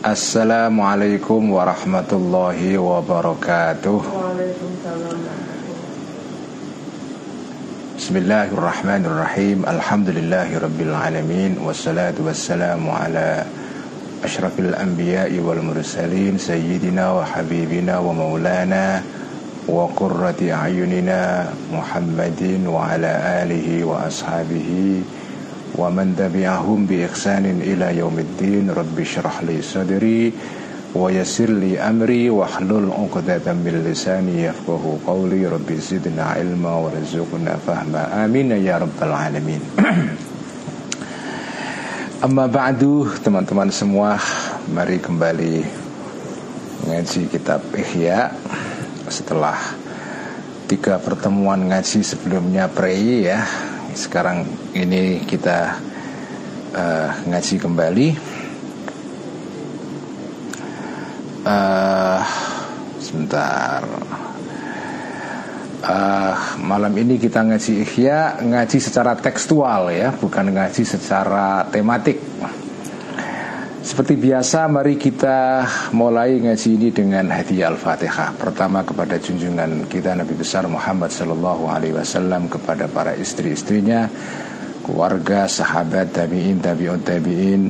Assalamualaikum warahmatullahi wabarakatuh Bismillahirrahmanirrahim Alhamdulillahi rabbil alamin Wassalatu wassalamu ala Ashrafil anbiya'i wal mursalin Sayyidina wa habibina wa maulana Wa qurrati ayunina Muhammadin wa ala alihi wa ashabihi ومن تبعهم بإحسان إلى يوم الدين رب اشرح لي صدري ويسر لي أمري واحلل عقدة من لساني يفقه قولي رب زدنا علما ورزقنا فهما آمين يا رب العالمين Amma ba'du teman-teman semua Mari kembali Ngaji kitab Ihya Setelah Tiga pertemuan ngaji sebelumnya prei ya sekarang ini kita uh, ngaji kembali. Uh, Sebentar. Uh, Malam ini kita ngaji ikhya Ngaji secara tekstual ya Bukan ngaji secara tematik seperti biasa mari kita mulai ngaji ini dengan hadiah Al-Fatihah. Pertama kepada junjungan kita Nabi besar Muhammad Sallallahu Alaihi Wasallam Kepada para istri-istrinya Keluarga, sahabat, tabi'in, tabi'un, tabi'in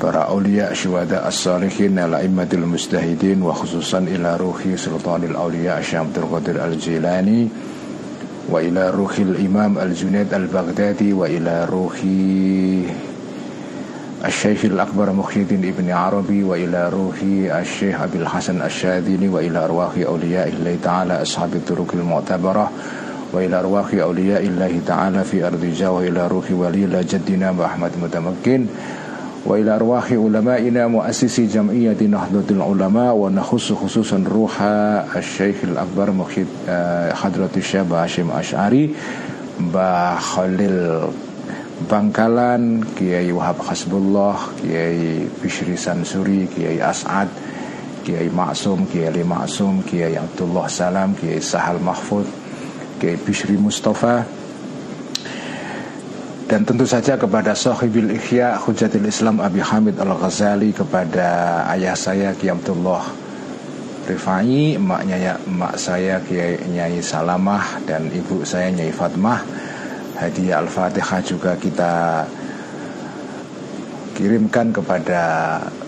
Para awliya, syuhada, as-salihin Al-a'immatil mustahidin Wa khususan ila ruhi sultanil awliya Syamtul Qadir al-Jilani Wa ila ruhil imam al-Junaid al-Baghdadi Wa ila ruhi الشيخ الأكبر مخي الدين ابن عربي وإلى روحي الشيخ أبي الحسن الشاذلي وإلى أرواح أولياء الله تعالى أصحاب الطرق المعتبرة وإلى أرواح أولياء الله تعالى في أرض جا وإلى روح ولي جدنا محمد متمكن وإلى أرواح علمائنا مؤسسي جمعية نهضة العلماء ونخص خصوصا روح الشيخ الأكبر مخي حضرة الشيخ هاشم أشعري بخليل Bangkalan Kiai Wahab Hasbullah Kiai Bishri Sansuri Kiai As'ad Kiai Maksum Kiai Ali Maksum Kiai Abdullah Salam Kiai Sahal Mahfud Kiai Bishri Mustafa. Dan tentu saja kepada Sohibil Ikhya Hujatil Islam Abi Hamid Al-Ghazali Kepada ayah saya Kiai Abdullah Rifai Emaknya ya, emak saya Kiai Nyai Salamah Dan ibu saya Nyai Fatmah hadiah Al-Fatihah juga kita kirimkan kepada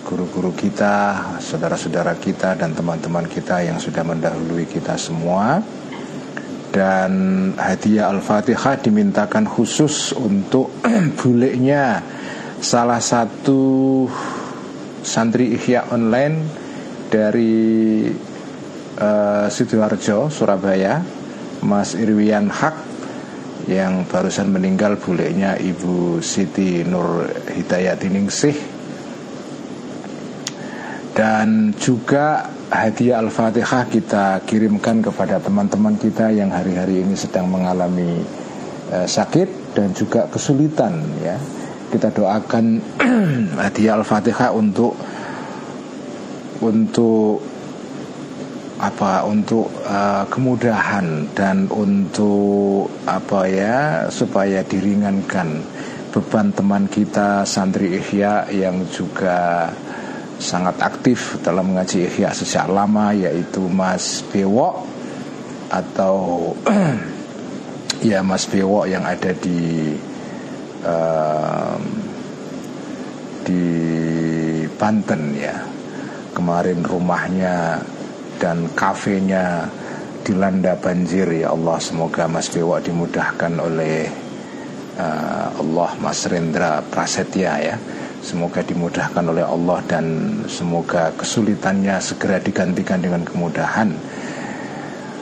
guru-guru kita, saudara-saudara kita dan teman-teman kita yang sudah mendahului kita semua. Dan hadiah Al-Fatihah dimintakan khusus untuk buleknya salah satu santri Ihya online dari uh, Sidoarjo, Surabaya, Mas Irwian Hak yang barusan meninggal bulenya Ibu Siti Nur Hidayatiningsih dan juga hadiah Al-Fatihah kita kirimkan kepada teman-teman kita yang hari-hari ini sedang mengalami uh, sakit dan juga kesulitan ya. Kita doakan hadiah Al-Fatihah untuk untuk apa untuk uh, kemudahan dan untuk apa ya supaya diringankan beban teman kita santri Ihya yang juga sangat aktif dalam mengaji Ihya sejak lama yaitu Mas Bewok atau ya Mas Bewok yang ada di uh, di Banten ya. Kemarin rumahnya dan kafenya dilanda banjir ya Allah semoga Mas Dewa dimudahkan oleh uh, Allah Mas Rendra Prasetya ya. Semoga dimudahkan oleh Allah dan semoga kesulitannya segera digantikan dengan kemudahan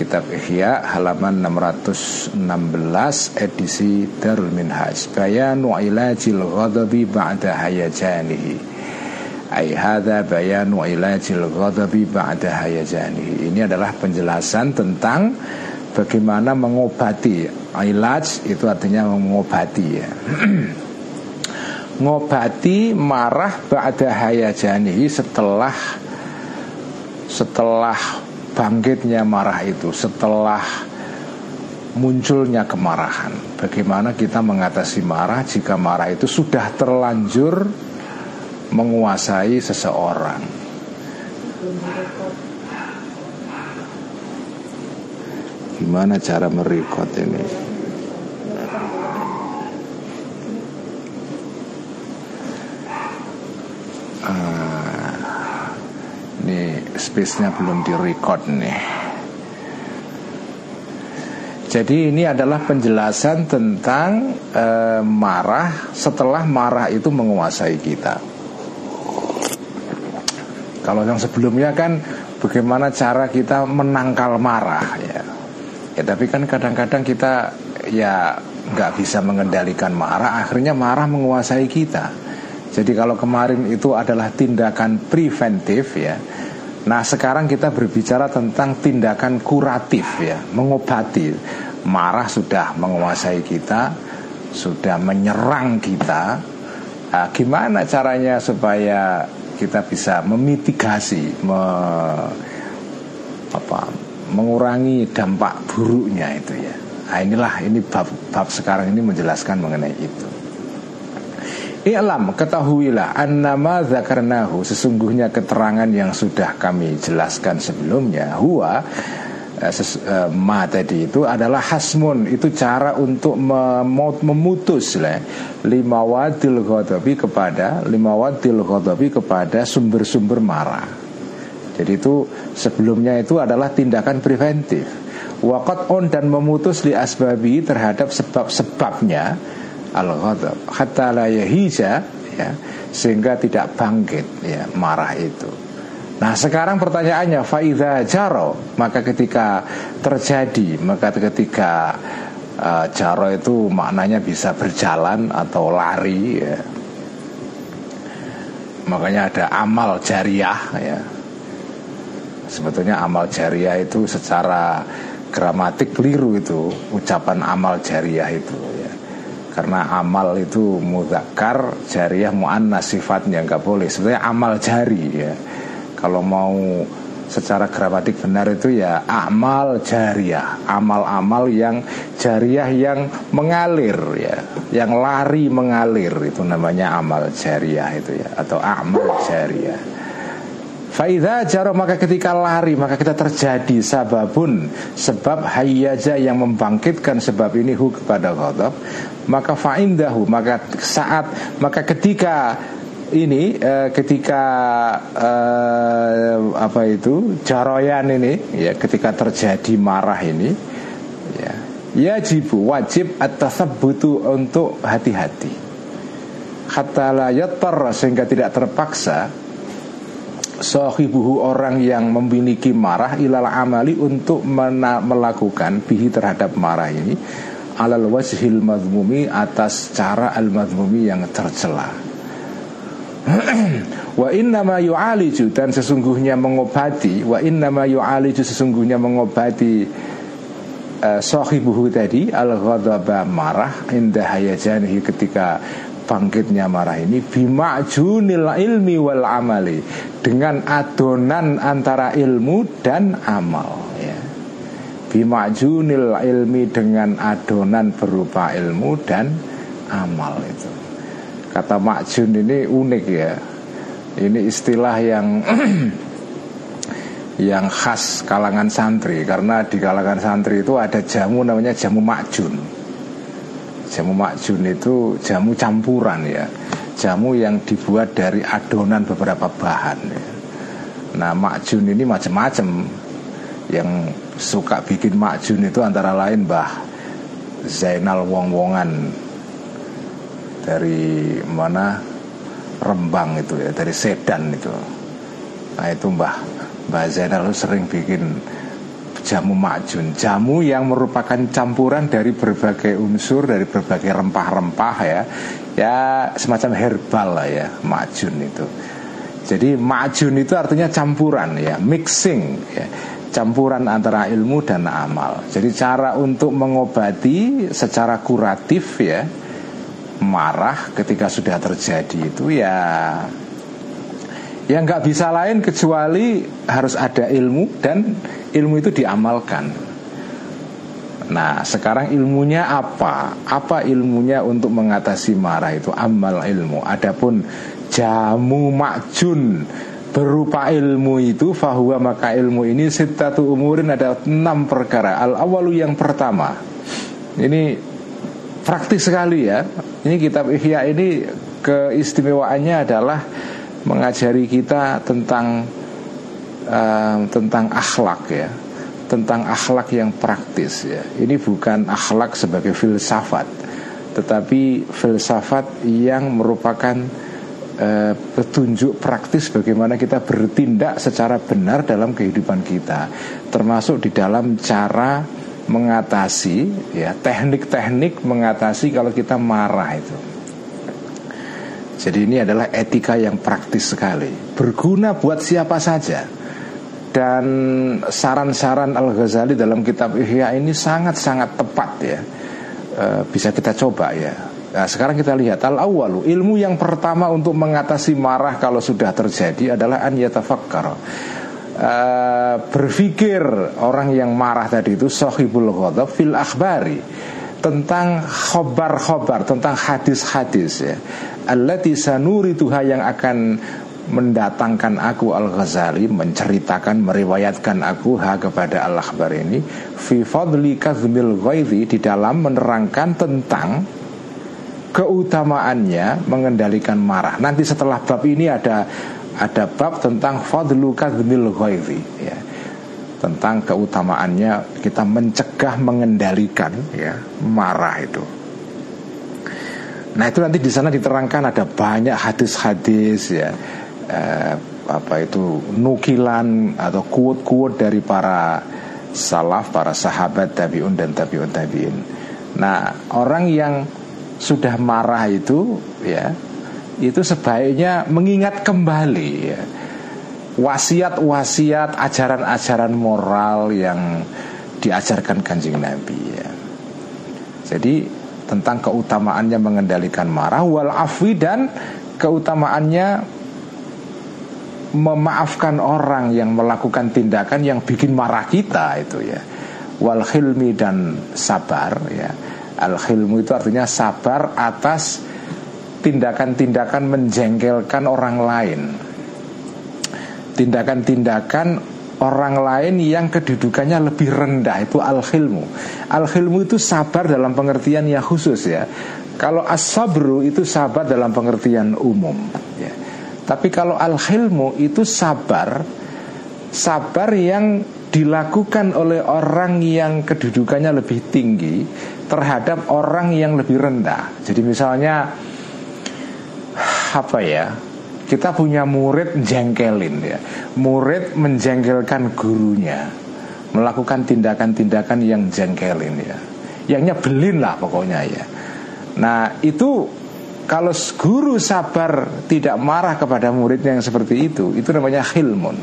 Kitab Ihya halaman 616 edisi Darul Minhaj Bayanu ilajil ghadabi ba'da hayajanihi Ai hadza bayanu ilajil ghadabi ba'da hayajani. Ini adalah penjelasan tentang bagaimana mengobati. Ilaj itu artinya mengobati ya. ngobati marah ba'da hayajani setelah setelah bangkitnya marah itu, setelah munculnya kemarahan. Bagaimana kita mengatasi marah jika marah itu sudah terlanjur menguasai seseorang. Gimana cara merekod ini? Ah, ini space-nya belum direcord nih. Jadi ini adalah penjelasan tentang e, marah setelah marah itu menguasai kita. Kalau yang sebelumnya kan bagaimana cara kita menangkal marah ya. Ya tapi kan kadang-kadang kita ya nggak bisa mengendalikan marah, akhirnya marah menguasai kita. Jadi kalau kemarin itu adalah tindakan preventif ya. Nah sekarang kita berbicara tentang tindakan kuratif ya, mengobati. Marah sudah menguasai kita, sudah menyerang kita. Nah, gimana caranya supaya kita bisa memitigasi me, apa mengurangi dampak buruknya itu ya nah, inilah ini bab, bab sekarang ini menjelaskan mengenai itu I'lam ketahuilah annama zakarnahu sesungguhnya keterangan yang sudah kami jelaskan sebelumnya huwa eh, ses, uh, ma tadi itu adalah hasmun itu cara untuk memutus lah lima wadil ghadabi kepada lima wadil ghadabi kepada sumber-sumber marah. Jadi itu sebelumnya itu adalah tindakan preventif. Wakat on dan memutus li asbabi terhadap sebab-sebabnya al ghadab hatta la yahija ya sehingga tidak bangkit ya marah itu. Nah sekarang pertanyaannya faida jaro maka ketika terjadi maka ketika uh, jaro itu maknanya bisa berjalan atau lari ya. Makanya ada amal jariah ya. Sebetulnya amal jariah itu secara gramatik keliru itu ucapan amal jariah itu karena amal itu mudakar jariah muannas sifatnya nggak boleh. Sebenarnya amal jari ya. Kalau mau secara gramatik benar itu ya amal jariah. Amal-amal yang jariah yang mengalir ya. Yang lari mengalir itu namanya amal jariah itu ya atau amal jariah Faida jaro maka ketika lari maka kita terjadi sababun. Sebab hayyaja yang membangkitkan sebab ini hu kepada ghadab. Maka fa'indahu maka saat maka ketika ini uh, ketika uh, apa itu jaroyan ini ya ketika terjadi marah ini ya yajibu wajib atas butuh untuk hati-hati. Hatta la sehingga tidak terpaksa sahibuhu orang yang memiliki marah ilal amali untuk melakukan bihi terhadap marah ini alal wajhil madmumi atas cara al madmumi yang tercela. Wa inna ma yu'aliju dan sesungguhnya mengobati wa inna ma yu'aliju sesungguhnya mengobati uh, sahibuhu tadi al ghadaba marah indah hayajanihi ketika bangkitnya marah ini bima'junil ilmi wal amali dengan adonan antara ilmu dan amal ya. bima'junil ilmi dengan adonan berupa ilmu dan amal itu. Kata makjun ini unik ya. Ini istilah yang yang khas kalangan santri karena di kalangan santri itu ada jamu namanya jamu makjun Jamu makjun itu jamu campuran ya. Jamu yang dibuat dari adonan beberapa bahan ya. Nah makjun ini macam-macam. Yang suka bikin makjun itu antara lain Mbah Zainal Wong-Wongan Dari mana? Rembang itu ya Dari Sedan itu. Nah itu Mbah Mbah Zainal sering bikin jamu majun Jamu yang merupakan campuran dari berbagai unsur Dari berbagai rempah-rempah ya. Ya semacam herbal lah ya Majun itu. Jadi majun itu artinya campuran ya, mixing ya. Campuran antara ilmu dan amal. Jadi cara untuk mengobati secara kuratif ya marah ketika sudah terjadi itu ya ya nggak bisa lain kecuali harus ada ilmu dan ilmu itu diamalkan. Nah sekarang ilmunya apa? Apa ilmunya untuk mengatasi marah itu amal ilmu. Adapun jamu makjun berupa ilmu itu fahuwa maka ilmu ini sitatu umurin ada enam perkara al awalu yang pertama ini praktis sekali ya ini kitab ihya ini keistimewaannya adalah mengajari kita tentang uh, tentang akhlak ya tentang akhlak yang praktis ya ini bukan akhlak sebagai filsafat tetapi filsafat yang merupakan Eh, petunjuk praktis bagaimana kita bertindak secara benar dalam kehidupan kita, termasuk di dalam cara mengatasi ya teknik-teknik mengatasi kalau kita marah itu. Jadi ini adalah etika yang praktis sekali, berguna buat siapa saja. Dan saran-saran Al Ghazali dalam kitab Ihya ini sangat-sangat tepat ya, e, bisa kita coba ya. Nah sekarang kita lihat. Al awalu ilmu yang pertama untuk mengatasi marah kalau sudah terjadi adalah an yatafakkar. Uh, berpikir orang yang marah tadi itu sohibul ghadab fil akhbari tentang khobar-khobar tentang hadis-hadis ya allati sanurituha yang akan mendatangkan aku Al-Ghazali menceritakan meriwayatkan aku ha kepada Al-Akhbar ini fi fadli kazmil di dalam menerangkan tentang keutamaannya mengendalikan marah. Nanti setelah bab ini ada ada bab tentang fadlu kadzmil ghaizi ya. Tentang keutamaannya kita mencegah mengendalikan ya marah itu. Nah itu nanti di sana diterangkan ada banyak hadis-hadis ya eh, apa itu nukilan atau kuat-kuat dari para salaf, para sahabat tabiun dan tabiun tabiin. Nah orang yang sudah marah itu ya itu sebaiknya mengingat kembali ya wasiat-wasiat ajaran-ajaran moral yang diajarkan kanjeng Nabi ya. Jadi tentang keutamaannya mengendalikan marah wal afwi dan keutamaannya memaafkan orang yang melakukan tindakan yang bikin marah kita itu ya wal khilmi dan sabar ya Al-hilmu itu artinya sabar atas tindakan-tindakan menjengkelkan orang lain. Tindakan-tindakan orang lain yang kedudukannya lebih rendah itu al-hilmu. Al-hilmu itu sabar dalam pengertian yang khusus ya. Kalau as-sabru itu sabar dalam pengertian umum ya. Tapi kalau al-hilmu itu sabar sabar yang dilakukan oleh orang yang kedudukannya lebih tinggi terhadap orang yang lebih rendah. Jadi misalnya apa ya? Kita punya murid jengkelin ya. Murid menjengkelkan gurunya. Melakukan tindakan-tindakan yang jengkelin ya. Yang nyebelin lah pokoknya ya. Nah, itu kalau guru sabar tidak marah kepada muridnya yang seperti itu, itu namanya khilmun.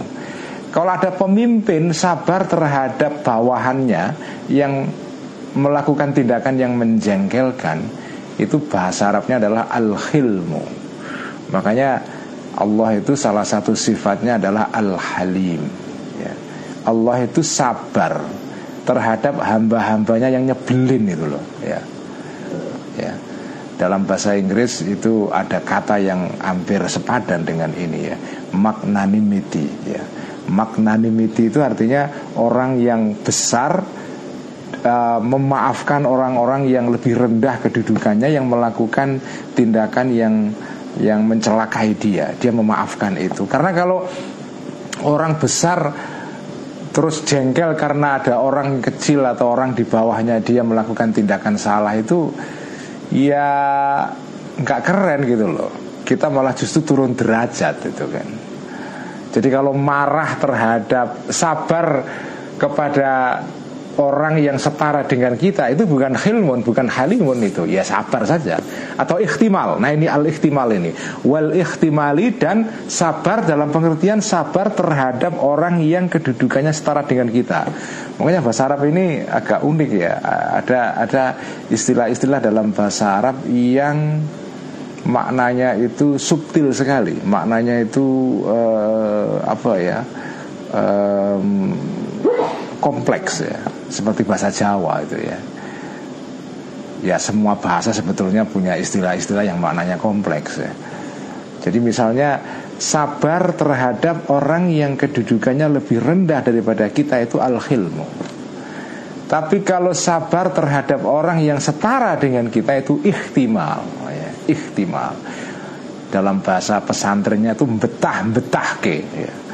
Kalau ada pemimpin sabar terhadap bawahannya yang melakukan tindakan yang menjengkelkan itu bahasa Arabnya adalah al-khilmu. Makanya Allah itu salah satu sifatnya adalah al-halim. Ya. Allah itu sabar terhadap hamba-hambanya yang nyebelin itu loh. Ya. Ya. Dalam bahasa Inggris itu ada kata yang hampir sepadan dengan ini ya, magnanimity. Ya. Magnanimity itu artinya orang yang besar uh, memaafkan orang-orang yang lebih rendah kedudukannya yang melakukan tindakan yang yang mencelakai dia. Dia memaafkan itu. Karena kalau orang besar terus jengkel karena ada orang kecil atau orang di bawahnya dia melakukan tindakan salah itu ya nggak keren gitu loh. Kita malah justru turun derajat itu kan. Jadi kalau marah terhadap sabar kepada orang yang setara dengan kita itu bukan hilmun, bukan halimun itu, ya sabar saja atau ikhtimal. Nah ini al ikhtimal ini, wal ikhtimali dan sabar dalam pengertian sabar terhadap orang yang kedudukannya setara dengan kita. Makanya bahasa Arab ini agak unik ya. Ada ada istilah-istilah dalam bahasa Arab yang maknanya itu subtil sekali. Maknanya itu uh, apa ya? Um, kompleks ya seperti bahasa Jawa itu ya. Ya semua bahasa sebetulnya punya istilah-istilah yang maknanya kompleks ya. Jadi misalnya sabar terhadap orang yang kedudukannya lebih rendah daripada kita itu al-khilmu. Tapi kalau sabar terhadap orang yang setara dengan kita itu ikhtimal ya, ikhtimal. Dalam bahasa pesantrennya itu betah-betah ke ya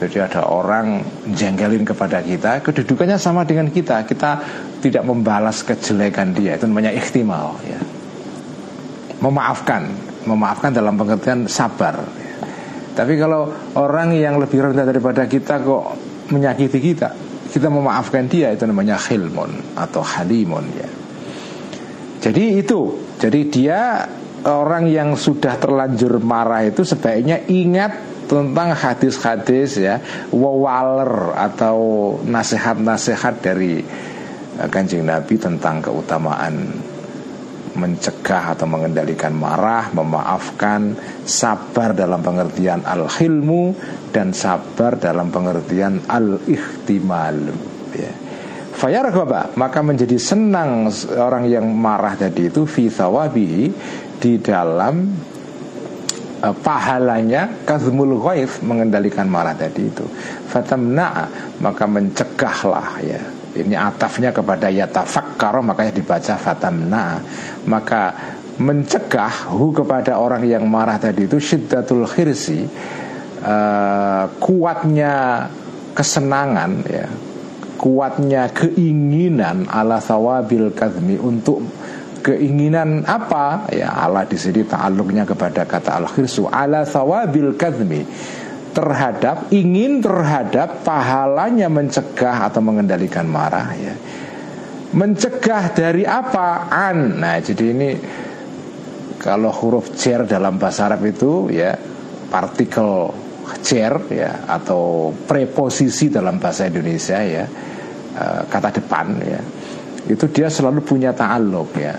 jadi ada orang jengkelin kepada kita, kedudukannya sama dengan kita. Kita tidak membalas kejelekan dia. Itu namanya ikhtimal. Ya. Memaafkan, memaafkan dalam pengertian sabar. Ya. Tapi kalau orang yang lebih rendah daripada kita kok menyakiti kita, kita memaafkan dia itu namanya khilmun atau halimun ya. Jadi itu, jadi dia orang yang sudah terlanjur marah itu sebaiknya ingat tentang hadis-hadis ya wawaler atau nasihat-nasihat dari eh, kanjeng Nabi tentang keutamaan mencegah atau mengendalikan marah, memaafkan, sabar dalam pengertian al-hilmu dan sabar dalam pengertian al-ihtimal. Ya. Fayarghaba maka menjadi senang orang yang marah tadi itu fi di dalam uh, pahalanya kazmul ghaif mengendalikan marah tadi itu. Fatamna maka mencegahlah ya. Ini atafnya kepada yatafakkar makanya dibaca fatamna maka mencegah hu kepada orang yang marah tadi itu syiddatul khirsi uh, kuatnya kesenangan ya. Kuatnya keinginan ala sawabil kazmi untuk keinginan apa? Ya Allah di sini ta'aluknya kepada kata al-khirsu ala sawabil kadmi terhadap ingin terhadap pahalanya mencegah atau mengendalikan marah ya. Mencegah dari apa? An. Nah jadi ini kalau huruf cer dalam bahasa Arab itu ya partikel cer ya atau preposisi dalam bahasa Indonesia ya eh, kata depan ya itu dia selalu punya ta'aluk ya.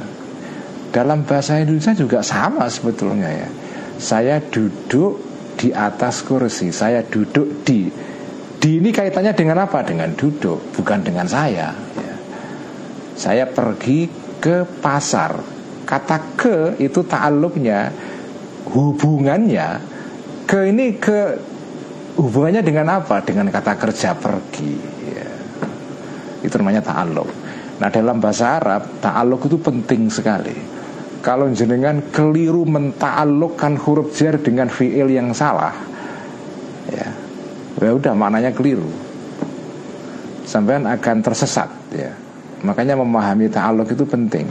Dalam bahasa Indonesia juga sama sebetulnya ya. Saya duduk di atas kursi saya duduk di. Di ini kaitannya dengan apa? Dengan duduk bukan dengan saya ya. saya pergi ke pasar. Kata ke itu ta'aluknya hubungannya ke ini ke hubungannya dengan apa? Dengan kata kerja pergi ya. itu namanya ta'aluk Nah dalam bahasa Arab Ta'aluk itu penting sekali. Kalau jenengan keliru menta'alukkan huruf jar dengan fi'il yang salah Ya Ya udah maknanya keliru. Sampai akan tersesat ya. Makanya memahami ta'aluk itu penting.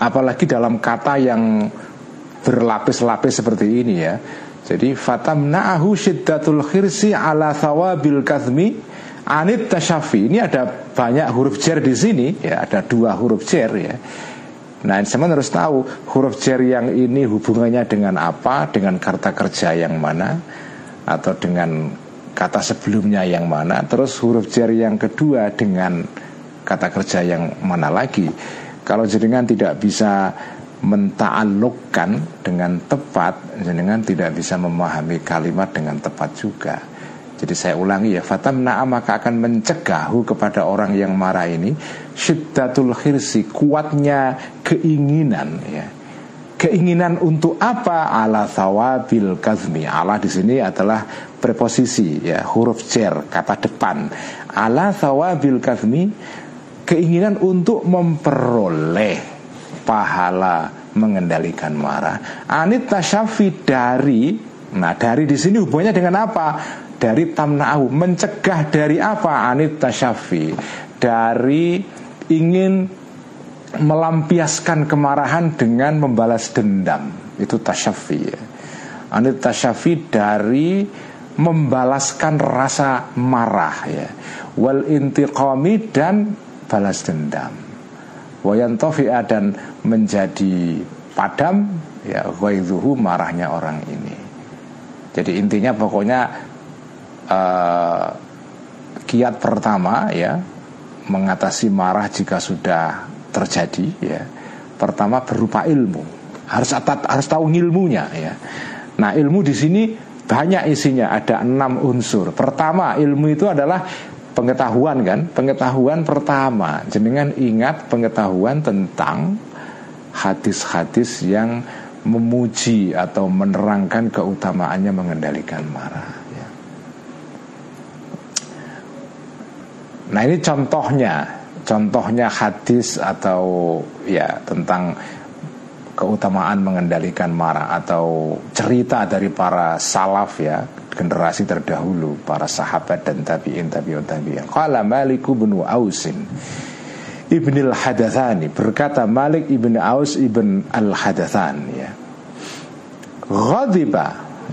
Apalagi dalam kata yang berlapis-lapis seperti ini ya. Jadi fatamna'ahu syiddatul khirsi ala thawabil kathmi Anit tasyafi ini ada banyak huruf jer di sini ya ada dua huruf jer ya. Nah, teman harus tahu huruf jer yang ini hubungannya dengan apa, dengan kata kerja yang mana, atau dengan kata sebelumnya yang mana. Terus huruf jer yang kedua dengan kata kerja yang mana lagi. Kalau jenengan tidak bisa mentaalukkan dengan tepat, jenengan tidak bisa memahami kalimat dengan tepat juga. Jadi saya ulangi ya Fatamna maka akan mencegahu kepada orang yang marah ini Syiddatul khirsi Kuatnya keinginan ya Keinginan untuk apa? Ala thawabil kazmi Allah di sini adalah preposisi ya Huruf cer, kata depan Ala thawabil kazmi Keinginan untuk memperoleh pahala mengendalikan marah Anit tasyafi dari Nah dari di sini hubungannya dengan apa? Dari tamna'ahu. Mencegah dari apa? Anit tasyafi. Dari ingin melampiaskan kemarahan dengan membalas dendam. Itu tasyafi ya. anit tasyafi dari membalaskan rasa marah ya. Wal intiqami dan balas dendam. Wayantofi'a dan menjadi padam ya ghaidhuhu marahnya orang ini. Jadi intinya pokoknya uh, kiat pertama ya mengatasi marah jika sudah terjadi ya. Pertama berupa ilmu. Harus harus tahu ilmunya ya. Nah ilmu di sini banyak isinya. Ada enam unsur. Pertama ilmu itu adalah pengetahuan kan? Pengetahuan pertama. Jenengan ingat pengetahuan tentang hadis-hadis yang memuji atau menerangkan keutamaannya mengendalikan marah Nah ini contohnya Contohnya hadis atau ya tentang keutamaan mengendalikan marah Atau cerita dari para salaf ya Generasi terdahulu Para sahabat dan tabi'in tabi'un tabi'in Qala Maliku bin Ausin Ibn al-Hadathani Berkata Malik ibn Aus ibn al-Hadathan ya. Ghadiba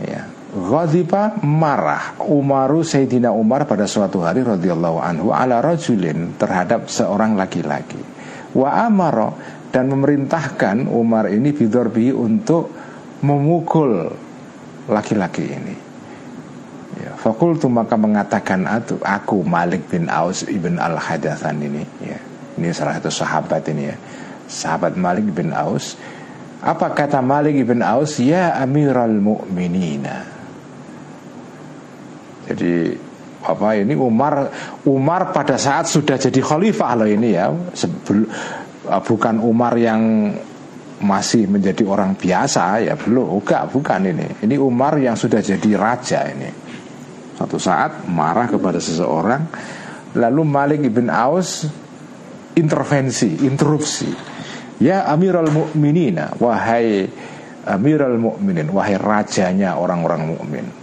ya. Ghadiba marah Umaru Sayyidina Umar pada suatu hari radhiyallahu anhu ala rajulin terhadap seorang laki-laki. Wa amaro dan memerintahkan Umar ini bidorbi untuk memukul laki-laki ini. Ya, fakultu maka mengatakan aku, Malik bin Aus ibn al Hadathan ini. Ya, ini salah satu sahabat ini ya, sahabat Malik bin Aus. Apa kata Malik bin Aus? Ya Amiral Mu'minina jadi apa ini Umar Umar pada saat sudah jadi khalifah loh ini ya. Sebelum uh, bukan Umar yang masih menjadi orang biasa ya belum enggak bukan ini. Ini Umar yang sudah jadi raja ini. Satu saat marah kepada seseorang lalu Malik ibn Aus intervensi interupsi. Ya Amirul Mukminin wahai Amirul Mukminin wahai rajanya orang-orang mukmin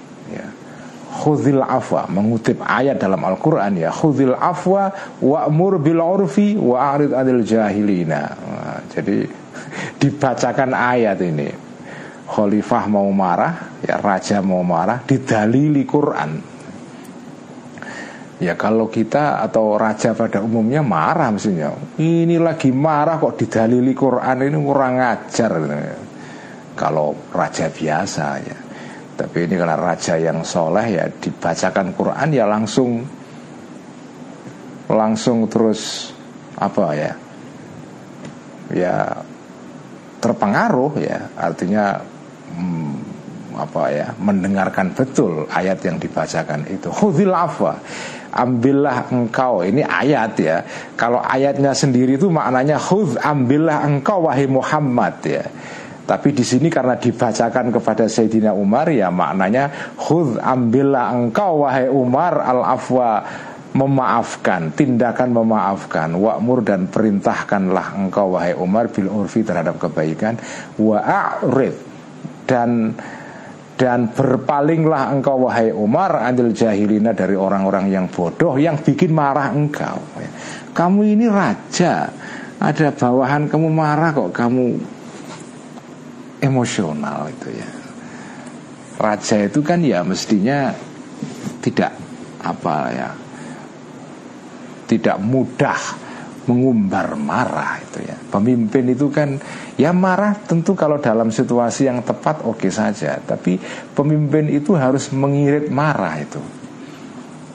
khudhil afwa mengutip ayat dalam Al-Qur'an ya khudhil afwa wa'mur bil urfi wa arid anil jahilina. Nah, jadi dibacakan ayat ini. Khalifah mau marah ya raja mau marah didalili Quran. Ya kalau kita atau raja pada umumnya marah mestinya. Ini lagi marah kok didalili Quran ini kurang ajar. Kalau raja biasa ya tapi ini karena raja yang soleh ya dibacakan Quran ya langsung langsung terus apa ya? Ya terpengaruh ya. Artinya hmm, apa ya? Mendengarkan betul ayat yang dibacakan itu. Khudil afwa ambillah engkau. Ini ayat ya. Kalau ayatnya sendiri itu maknanya khud ambillah engkau wahai Muhammad ya tapi di sini karena dibacakan kepada Sayyidina Umar ya maknanya khudh ambillah engkau wahai Umar al afwa memaafkan, tindakan memaafkan, wa'mur dan perintahkanlah engkau wahai Umar bil urfi terhadap kebaikan, wa'arid dan dan berpalinglah engkau wahai Umar adil jahilina dari orang-orang yang bodoh yang bikin marah engkau. Kamu ini raja, ada bawahan kamu marah kok kamu emosional itu ya. Raja itu kan ya mestinya tidak apa ya tidak mudah mengumbar marah itu ya. Pemimpin itu kan ya marah tentu kalau dalam situasi yang tepat oke okay saja, tapi pemimpin itu harus mengirit marah itu.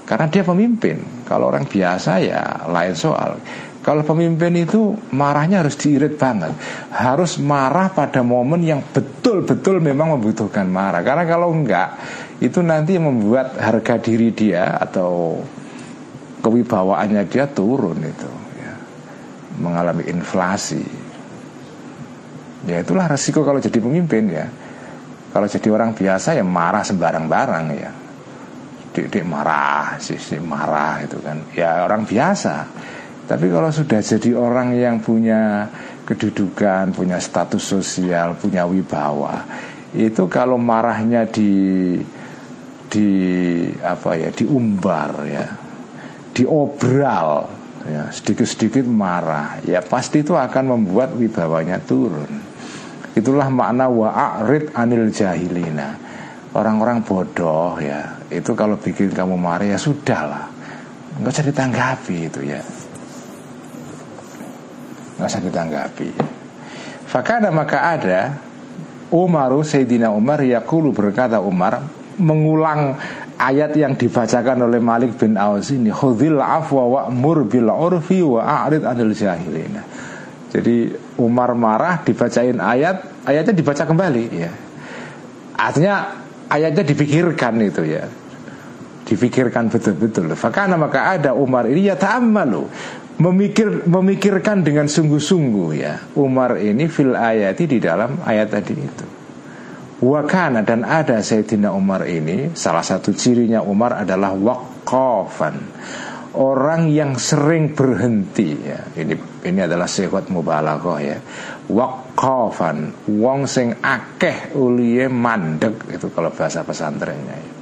Karena dia pemimpin. Kalau orang biasa ya lain soal. Kalau pemimpin itu marahnya harus diirit banget. Harus marah pada momen yang betul-betul memang membutuhkan marah. Karena kalau enggak Itu nanti membuat harga diri dia Atau kewibawaannya dia turun itu ya. Mengalami inflasi. Ya itulah resiko kalau jadi pemimpin ya. Kalau jadi orang biasa ya marah sembarang-barang ya. Dik-dik marah, sisi marah itu kan. Ya orang biasa tapi kalau sudah jadi orang yang punya kedudukan, punya status sosial, punya wibawa, itu kalau marahnya di di apa ya, diumbar ya, diobral ya, sedikit-sedikit marah, ya pasti itu akan membuat wibawanya turun. Itulah makna wa'arid anil jahilina. orang-orang bodoh ya itu kalau bikin kamu marah ya sudah lah nggak usah ditanggapi itu ya nggak usah ditanggapi fakada maka ada Umaru Sayyidina Umar Yakulu berkata Umar mengulang ayat yang dibacakan oleh Malik bin Aus ini khudhil afwa wa'mur bil urfi wa a'rid anil jahilina jadi Umar marah dibacain ayat ayatnya dibaca kembali ya. Artinya ayatnya dipikirkan itu ya. Dipikirkan betul-betul. Fakana maka ada Umar ini ya ta'ammalu memikir memikirkan dengan sungguh-sungguh ya. Umar ini fil ayati di dalam ayat tadi itu. Wakana dan ada Sayyidina Umar ini salah satu cirinya Umar adalah waqafan. Orang yang sering berhenti ya. Ini ini adalah sehat mubalaghah ya. Waqafan wong sing akeh uliye mandek itu kalau bahasa pesantrennya ya.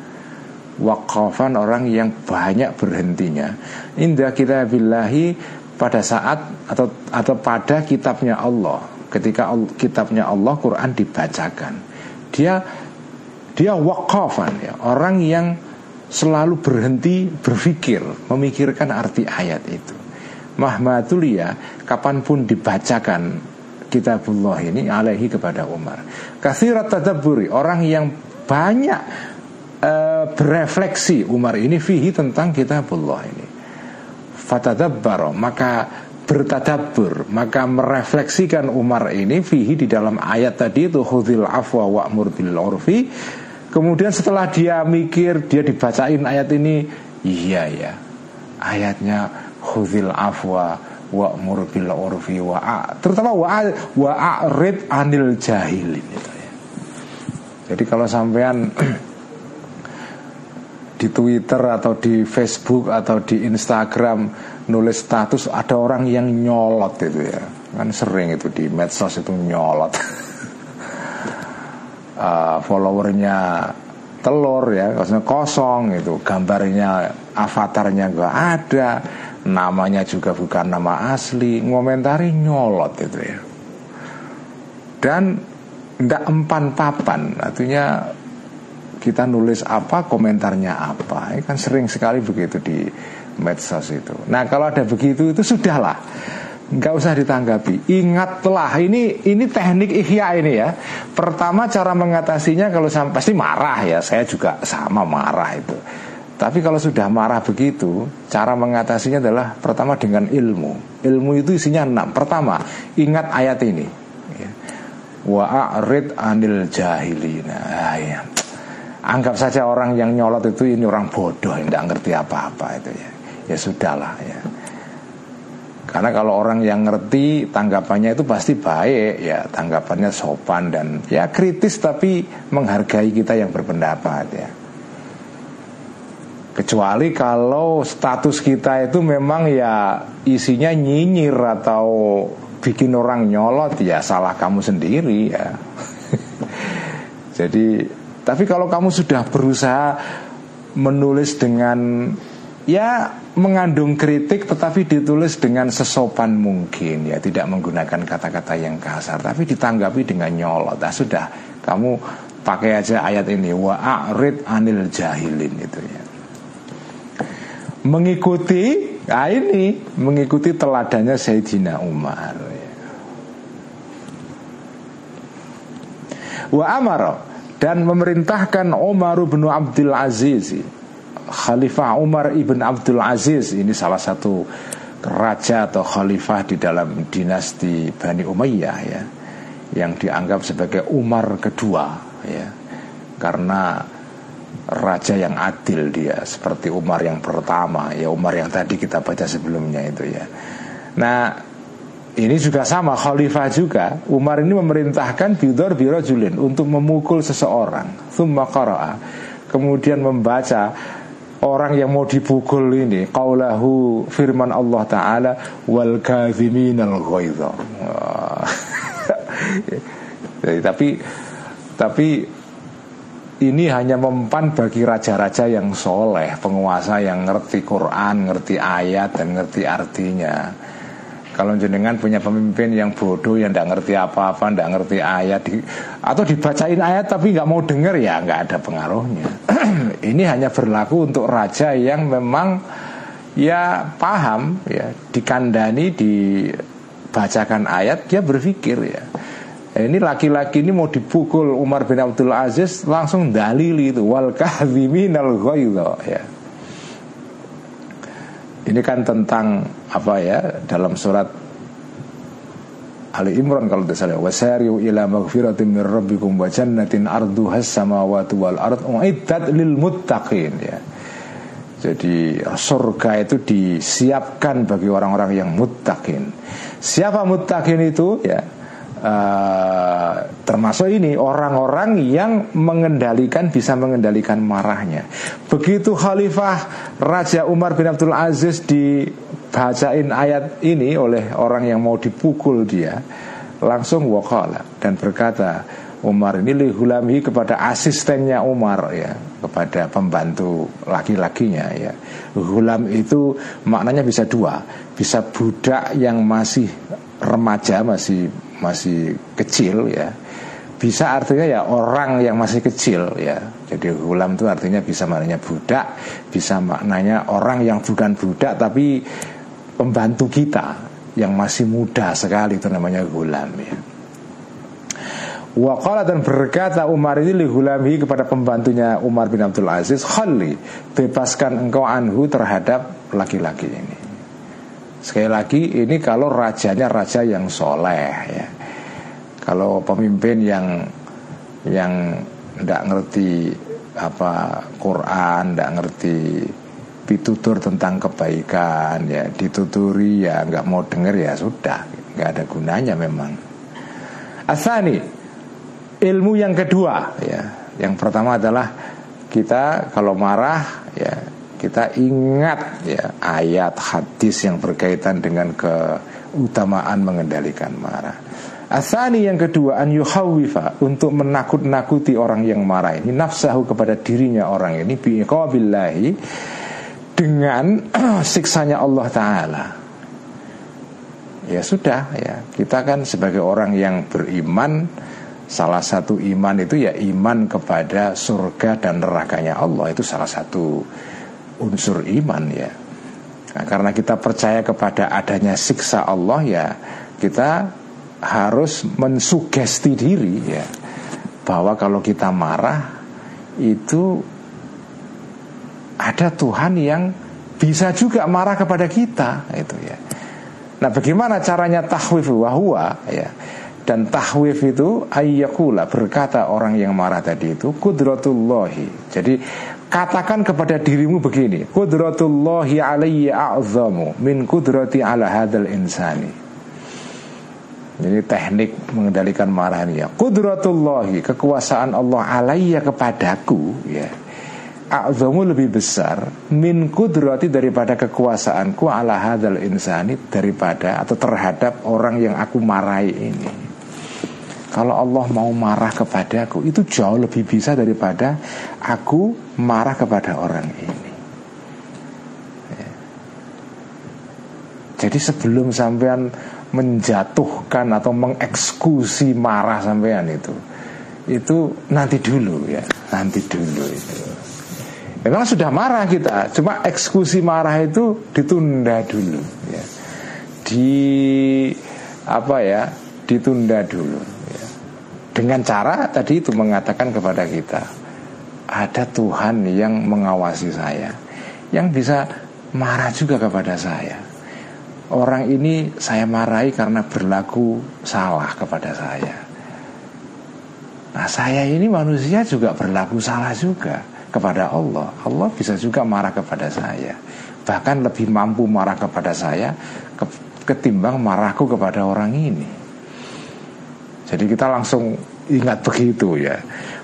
Waqafan orang yang banyak berhentinya. Indah kita billahi pada saat atau atau pada kitabnya Allah. Ketika kitabnya Allah Quran dibacakan. Dia dia waqafan ya. Orang yang selalu berhenti berpikir memikirkan arti ayat itu. Mahmatulia kapan pun dibacakan kitabullah ini alaihi kepada Umar. Kathirat tadabburi orang yang banyak uh, berefleksi Umar ini fihi tentang kitabullah ini. Fatadabbaro maka bertadabbur maka merefleksikan Umar ini fihi di dalam ayat tadi itu khudhil afwa wa'mur bil urfi kemudian setelah dia mikir dia dibacain ayat ini iya ya ayatnya khudhil afwa wa'mur bil urfi wa terutama wa wa a'rid anil jahilin itu ya. Jadi kalau sampean di Twitter atau di Facebook atau di Instagram nulis status ada orang yang nyolot itu ya. Kan sering itu di medsos itu nyolot. uh, followernya telur ya, kosong itu, gambarnya avatarnya enggak ada. Namanya juga bukan nama asli. Ngomentari nyolot itu ya. Dan ndak empan papan. Artinya kita nulis apa komentarnya apa ini kan sering sekali begitu di medsos itu nah kalau ada begitu itu sudahlah nggak usah ditanggapi ingatlah ini ini teknik ikhya ini ya pertama cara mengatasinya kalau sampai pasti marah ya saya juga sama marah itu tapi kalau sudah marah begitu, cara mengatasinya adalah pertama dengan ilmu. Ilmu itu isinya enam. Pertama, ingat ayat ini. Ya. Wa a'rid anil jahilina. Ah, ya. Anggap saja orang yang nyolot itu ini orang bodoh, tidak ngerti apa-apa itu ya. Ya sudahlah ya. Karena kalau orang yang ngerti tanggapannya itu pasti baik ya, tanggapannya sopan dan ya kritis tapi menghargai kita yang berpendapat ya. Kecuali kalau status kita itu memang ya isinya nyinyir atau bikin orang nyolot ya salah kamu sendiri ya. Jadi tapi kalau kamu sudah berusaha menulis dengan ya mengandung kritik tetapi ditulis dengan sesopan mungkin ya tidak menggunakan kata-kata yang kasar tapi ditanggapi dengan nyolot. Nah, sudah kamu pakai aja ayat ini wa a'rid anil jahilin itu ya mengikuti nah ini mengikuti teladannya Sayyidina Umar wa amara dan memerintahkan Umar bin Abdul Aziz. Khalifah Umar ibn Abdul Aziz. Ini salah satu raja atau khalifah di dalam dinasti Bani Umayyah ya. Yang dianggap sebagai Umar kedua ya. Karena raja yang adil dia seperti Umar yang pertama ya Umar yang tadi kita baca sebelumnya itu ya. Nah ini juga sama khalifah juga. Umar ini memerintahkan bidor birojulin untuk memukul seseorang. Thumma qara'a. Kemudian membaca orang yang mau dipukul ini. Qaulahu firman Allah taala wal kadhiminal ghaidha. Tapi tapi ini hanya mempan bagi raja-raja yang soleh, penguasa yang ngerti Quran, ngerti ayat dan ngerti artinya. Kalau jenengan punya pemimpin yang bodoh yang tidak ngerti apa-apa, tidak ngerti ayat, di, atau dibacain ayat tapi nggak mau denger ya nggak ada pengaruhnya. Ini hanya berlaku untuk raja yang memang ya paham ya dikandani dibacakan ayat dia berpikir ya. Ini laki-laki ini mau dipukul Umar bin Abdul Aziz langsung dalili itu wal kahziminal ya. Ini kan tentang apa ya dalam surat Ali Imran kalau tidak salah wasariu ila maghfiratin min rabbikum wa jannatin arduhas samawati wal ard uiddat lil muttaqin ya. Jadi surga itu disiapkan bagi orang-orang yang muttaqin. Siapa muttaqin itu ya? Uh, termasuk ini orang-orang yang mengendalikan bisa mengendalikan marahnya. Begitu Khalifah Raja Umar bin Abdul Aziz dibacain ayat ini oleh orang yang mau dipukul dia, langsung wakala dan berkata Umar ini lihulami kepada asistennya Umar ya kepada pembantu laki-lakinya ya. Hulam itu maknanya bisa dua, bisa budak yang masih remaja masih masih kecil ya. Bisa artinya ya orang yang masih kecil ya. Jadi hulam itu artinya bisa maknanya budak bisa maknanya orang yang bukan budak tapi pembantu kita yang masih muda sekali itu namanya hulam ya. Waqala dan berkata Umar ini lihulami kepada pembantunya Umar bin Abdul Aziz Khali bebaskan engkau anhu terhadap laki-laki ini Sekali lagi ini kalau rajanya raja yang soleh ya. Kalau pemimpin yang yang tidak ngerti apa Quran, tidak ngerti ditutur tentang kebaikan ya dituturi ya nggak mau denger ya sudah nggak ada gunanya memang asani ilmu yang kedua ya yang pertama adalah kita kalau marah ya kita ingat ya ayat hadis yang berkaitan dengan keutamaan mengendalikan marah. Asani yang kedua an yuhawifa untuk menakut-nakuti orang yang marah ini nafsahu kepada dirinya orang ini biqabillahi dengan siksanya Allah taala. Ya sudah ya, kita kan sebagai orang yang beriman Salah satu iman itu ya iman kepada surga dan nerakanya Allah Itu salah satu unsur iman ya nah, karena kita percaya kepada adanya siksa Allah ya kita harus mensugesti diri ya bahwa kalau kita marah itu ada Tuhan yang bisa juga marah kepada kita itu ya. Nah, bagaimana caranya tahwif wahwa ya? Dan tahwif itu ayyakula berkata orang yang marah tadi itu kudratullahi. Jadi Katakan kepada dirimu begini Kudratullahi alayya a'zamu Min kudrati ala hadal insani. Jadi teknik mengendalikan marah ini ya. Kudratullahi Kekuasaan Allah alayya kepadaku ya. A'zamu lebih besar Min kudrati daripada kekuasaanku Ala hadal insani Daripada atau terhadap orang yang aku marahi ini kalau Allah mau marah kepadaku Itu jauh lebih bisa daripada Aku marah kepada orang ini ya. Jadi sebelum sampean menjatuhkan atau mengeksekusi marah sampean itu Itu nanti dulu ya Nanti dulu itu Memang sudah marah kita Cuma eksekusi marah itu ditunda dulu ya. Di apa ya ditunda dulu dengan cara tadi itu mengatakan kepada kita Ada Tuhan yang mengawasi saya Yang bisa marah juga kepada saya. Orang ini saya marahi karena berlaku salah kepada saya. Nah saya ini manusia juga berlaku salah juga kepada Allah. Allah bisa juga marah kepada saya. Bahkan lebih mampu marah kepada saya Ketimbang marahku kepada orang ini jadi kita langsung ingat begitu ya.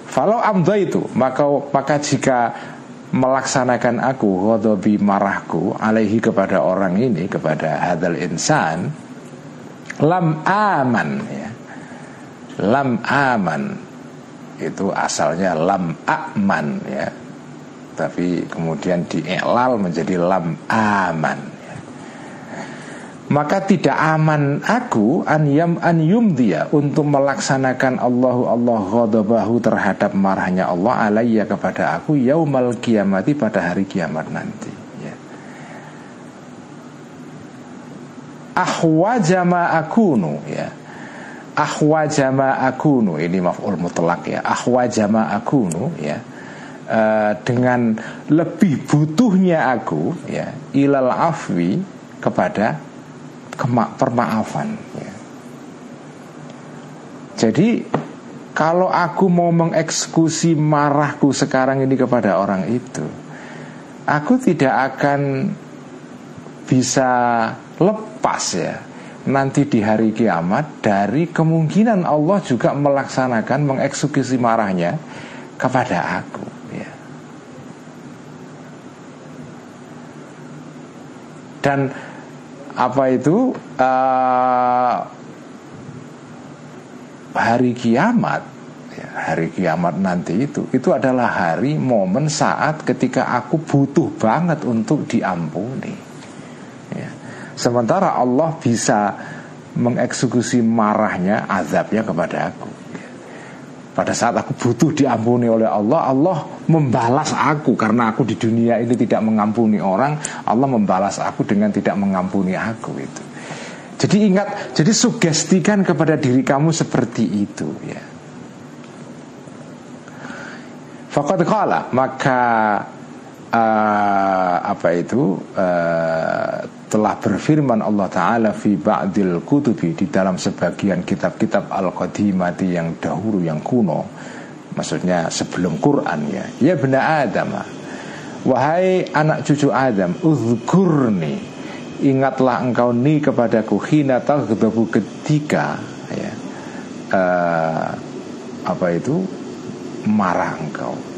Kalau amda itu maka maka jika melaksanakan aku ghadabi marahku alaihi kepada orang ini kepada hadal insan lam aman ya. Lam aman itu asalnya lam aman ya. Tapi kemudian diiklal menjadi lam aman maka tidak aman aku an yam an dia untuk melaksanakan Allahu Allah ghadabahu terhadap marahnya Allah alayya kepada aku yaumal kiamati pada hari kiamat nanti. Ya. ahwajama akunu ya. Ahwajama akunu ini maf'ul mutlak ya. Ahwajama akunu ya. Uh, dengan lebih butuhnya aku ya ilal afwi kepada kemak permaafan ya. Jadi kalau aku mau mengeksekusi marahku sekarang ini kepada orang itu Aku tidak akan bisa lepas ya Nanti di hari kiamat dari kemungkinan Allah juga melaksanakan mengeksekusi marahnya kepada aku ya. Dan apa itu? Uh, hari kiamat. Ya, hari kiamat nanti itu. Itu adalah hari momen saat ketika aku butuh banget untuk diampuni. Ya. sementara Allah bisa mengeksekusi marahnya azabnya kepada aku pada saat aku butuh diampuni oleh Allah Allah membalas aku. Karena aku di dunia ini tidak mengampuni orang Allah membalas aku dengan tidak mengampuni aku itu jadi ingat jadi sugestikan kepada diri kamu seperti itu ya. Fakat kala maka uh, apa itu uh, telah berfirman Allah Ta'ala fi ba'dil kutubi di dalam sebagian kitab-kitab al-qadimati yang dahulu yang kuno. Maksudnya sebelum Quran ya. Ya benar Adam. Wahai anak cucu Adam uzkurni. Ingatlah engkau ni kepadaku hina taghdabu ketika ya uh, apa itu? Marah engkau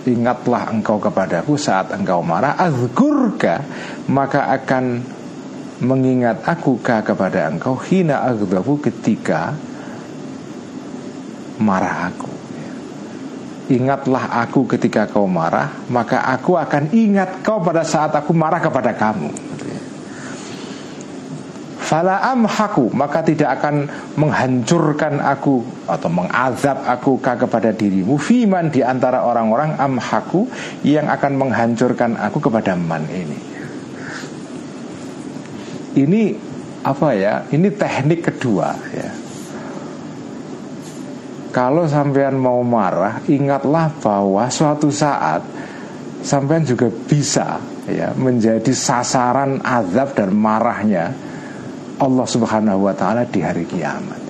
Ingatlah engkau kepadaku saat engkau marah Azkurka Maka akan mengingat aku kepada engkau Hina aghdabu ketika marah aku. Ingatlah aku ketika kau marah Maka aku akan ingat kau pada saat aku marah kepada kamu Fala amhaku maka tidak akan menghancurkan aku atau mengazab aku kepada dirimu fiman di antara orang-orang amhaku yang akan menghancurkan aku kepada man ini. Ini apa ya? Ini teknik kedua ya. Kalau sampean mau marah, ingatlah bahwa suatu saat sampean juga bisa ya menjadi sasaran azab dan marahnya Allah Subhanahu wa taala di hari kiamat.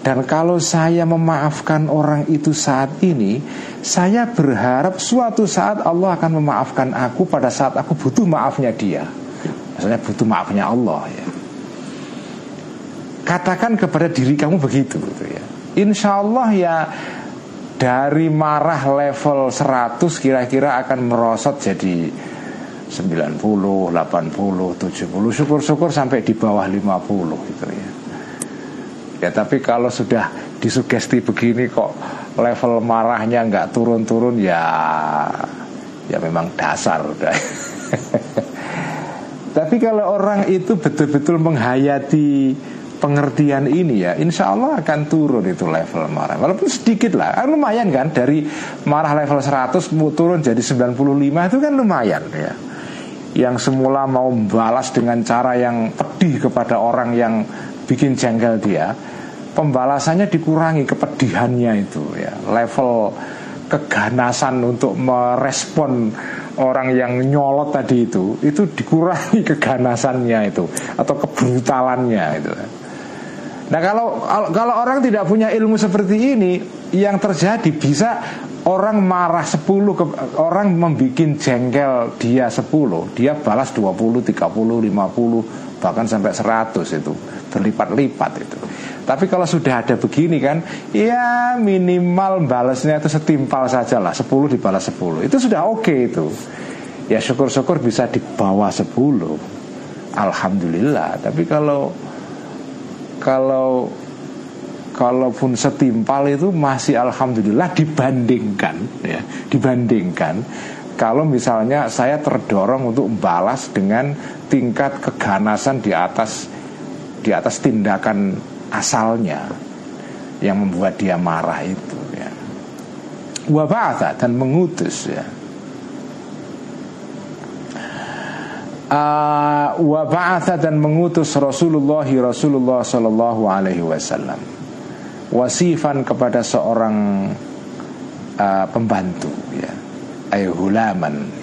Dan kalau saya memaafkan orang itu saat ini, saya berharap suatu saat Allah akan memaafkan aku pada saat aku butuh maafnya dia. Maksudnya butuh maafnya Allah ya. Katakan kepada diri kamu begitu gitu ya. Insya Allah ya dari marah level 100 kira-kira akan merosot jadi 90, 80, 70 Syukur-syukur sampai di bawah 50 gitu ya. Ya tapi kalau sudah disugesti begini kok level marahnya nggak turun-turun ya ya memang dasar. Udah. tapi kalau orang itu betul-betul menghayati pengertian ini ya Insya Allah akan turun itu level marah. Walaupun sedikit lah kan Lumayan kan Dari marah level 100 turun jadi 95 itu kan lumayan ya yang semula mau membalas dengan cara yang pedih kepada orang yang bikin jengkel dia pembalasannya dikurangi kepedihannya itu ya. Level keganasan untuk merespon orang yang nyolot tadi itu itu dikurangi keganasannya itu atau kebrutalannya itu nah kalau kalau orang tidak punya ilmu seperti ini yang terjadi bisa orang marah 10 ke, orang membuat jengkel dia 10 dia balas 20 30 50 bahkan sampai 100 itu berlipat-lipat itu. Tapi kalau sudah ada begini kan ya minimal balasnya itu setimpal saja lah 10 dibalas 10 itu sudah oke okay itu. Ya syukur-syukur bisa di bawah 10 Alhamdulillah. Tapi kalau kalau kalaupun setimpal itu masih alhamdulillah dibandingkan ya dibandingkan kalau misalnya saya terdorong untuk balas dengan tingkat keganasan di atas di atas tindakan asalnya yang membuat dia marah itu ya. Wabata dan mengutus ya. Uh, dan mengutus Rasulullah Rasulullah Sallallahu Alaihi Wasallam. Wasifan kepada seorang uh, pembantu ya.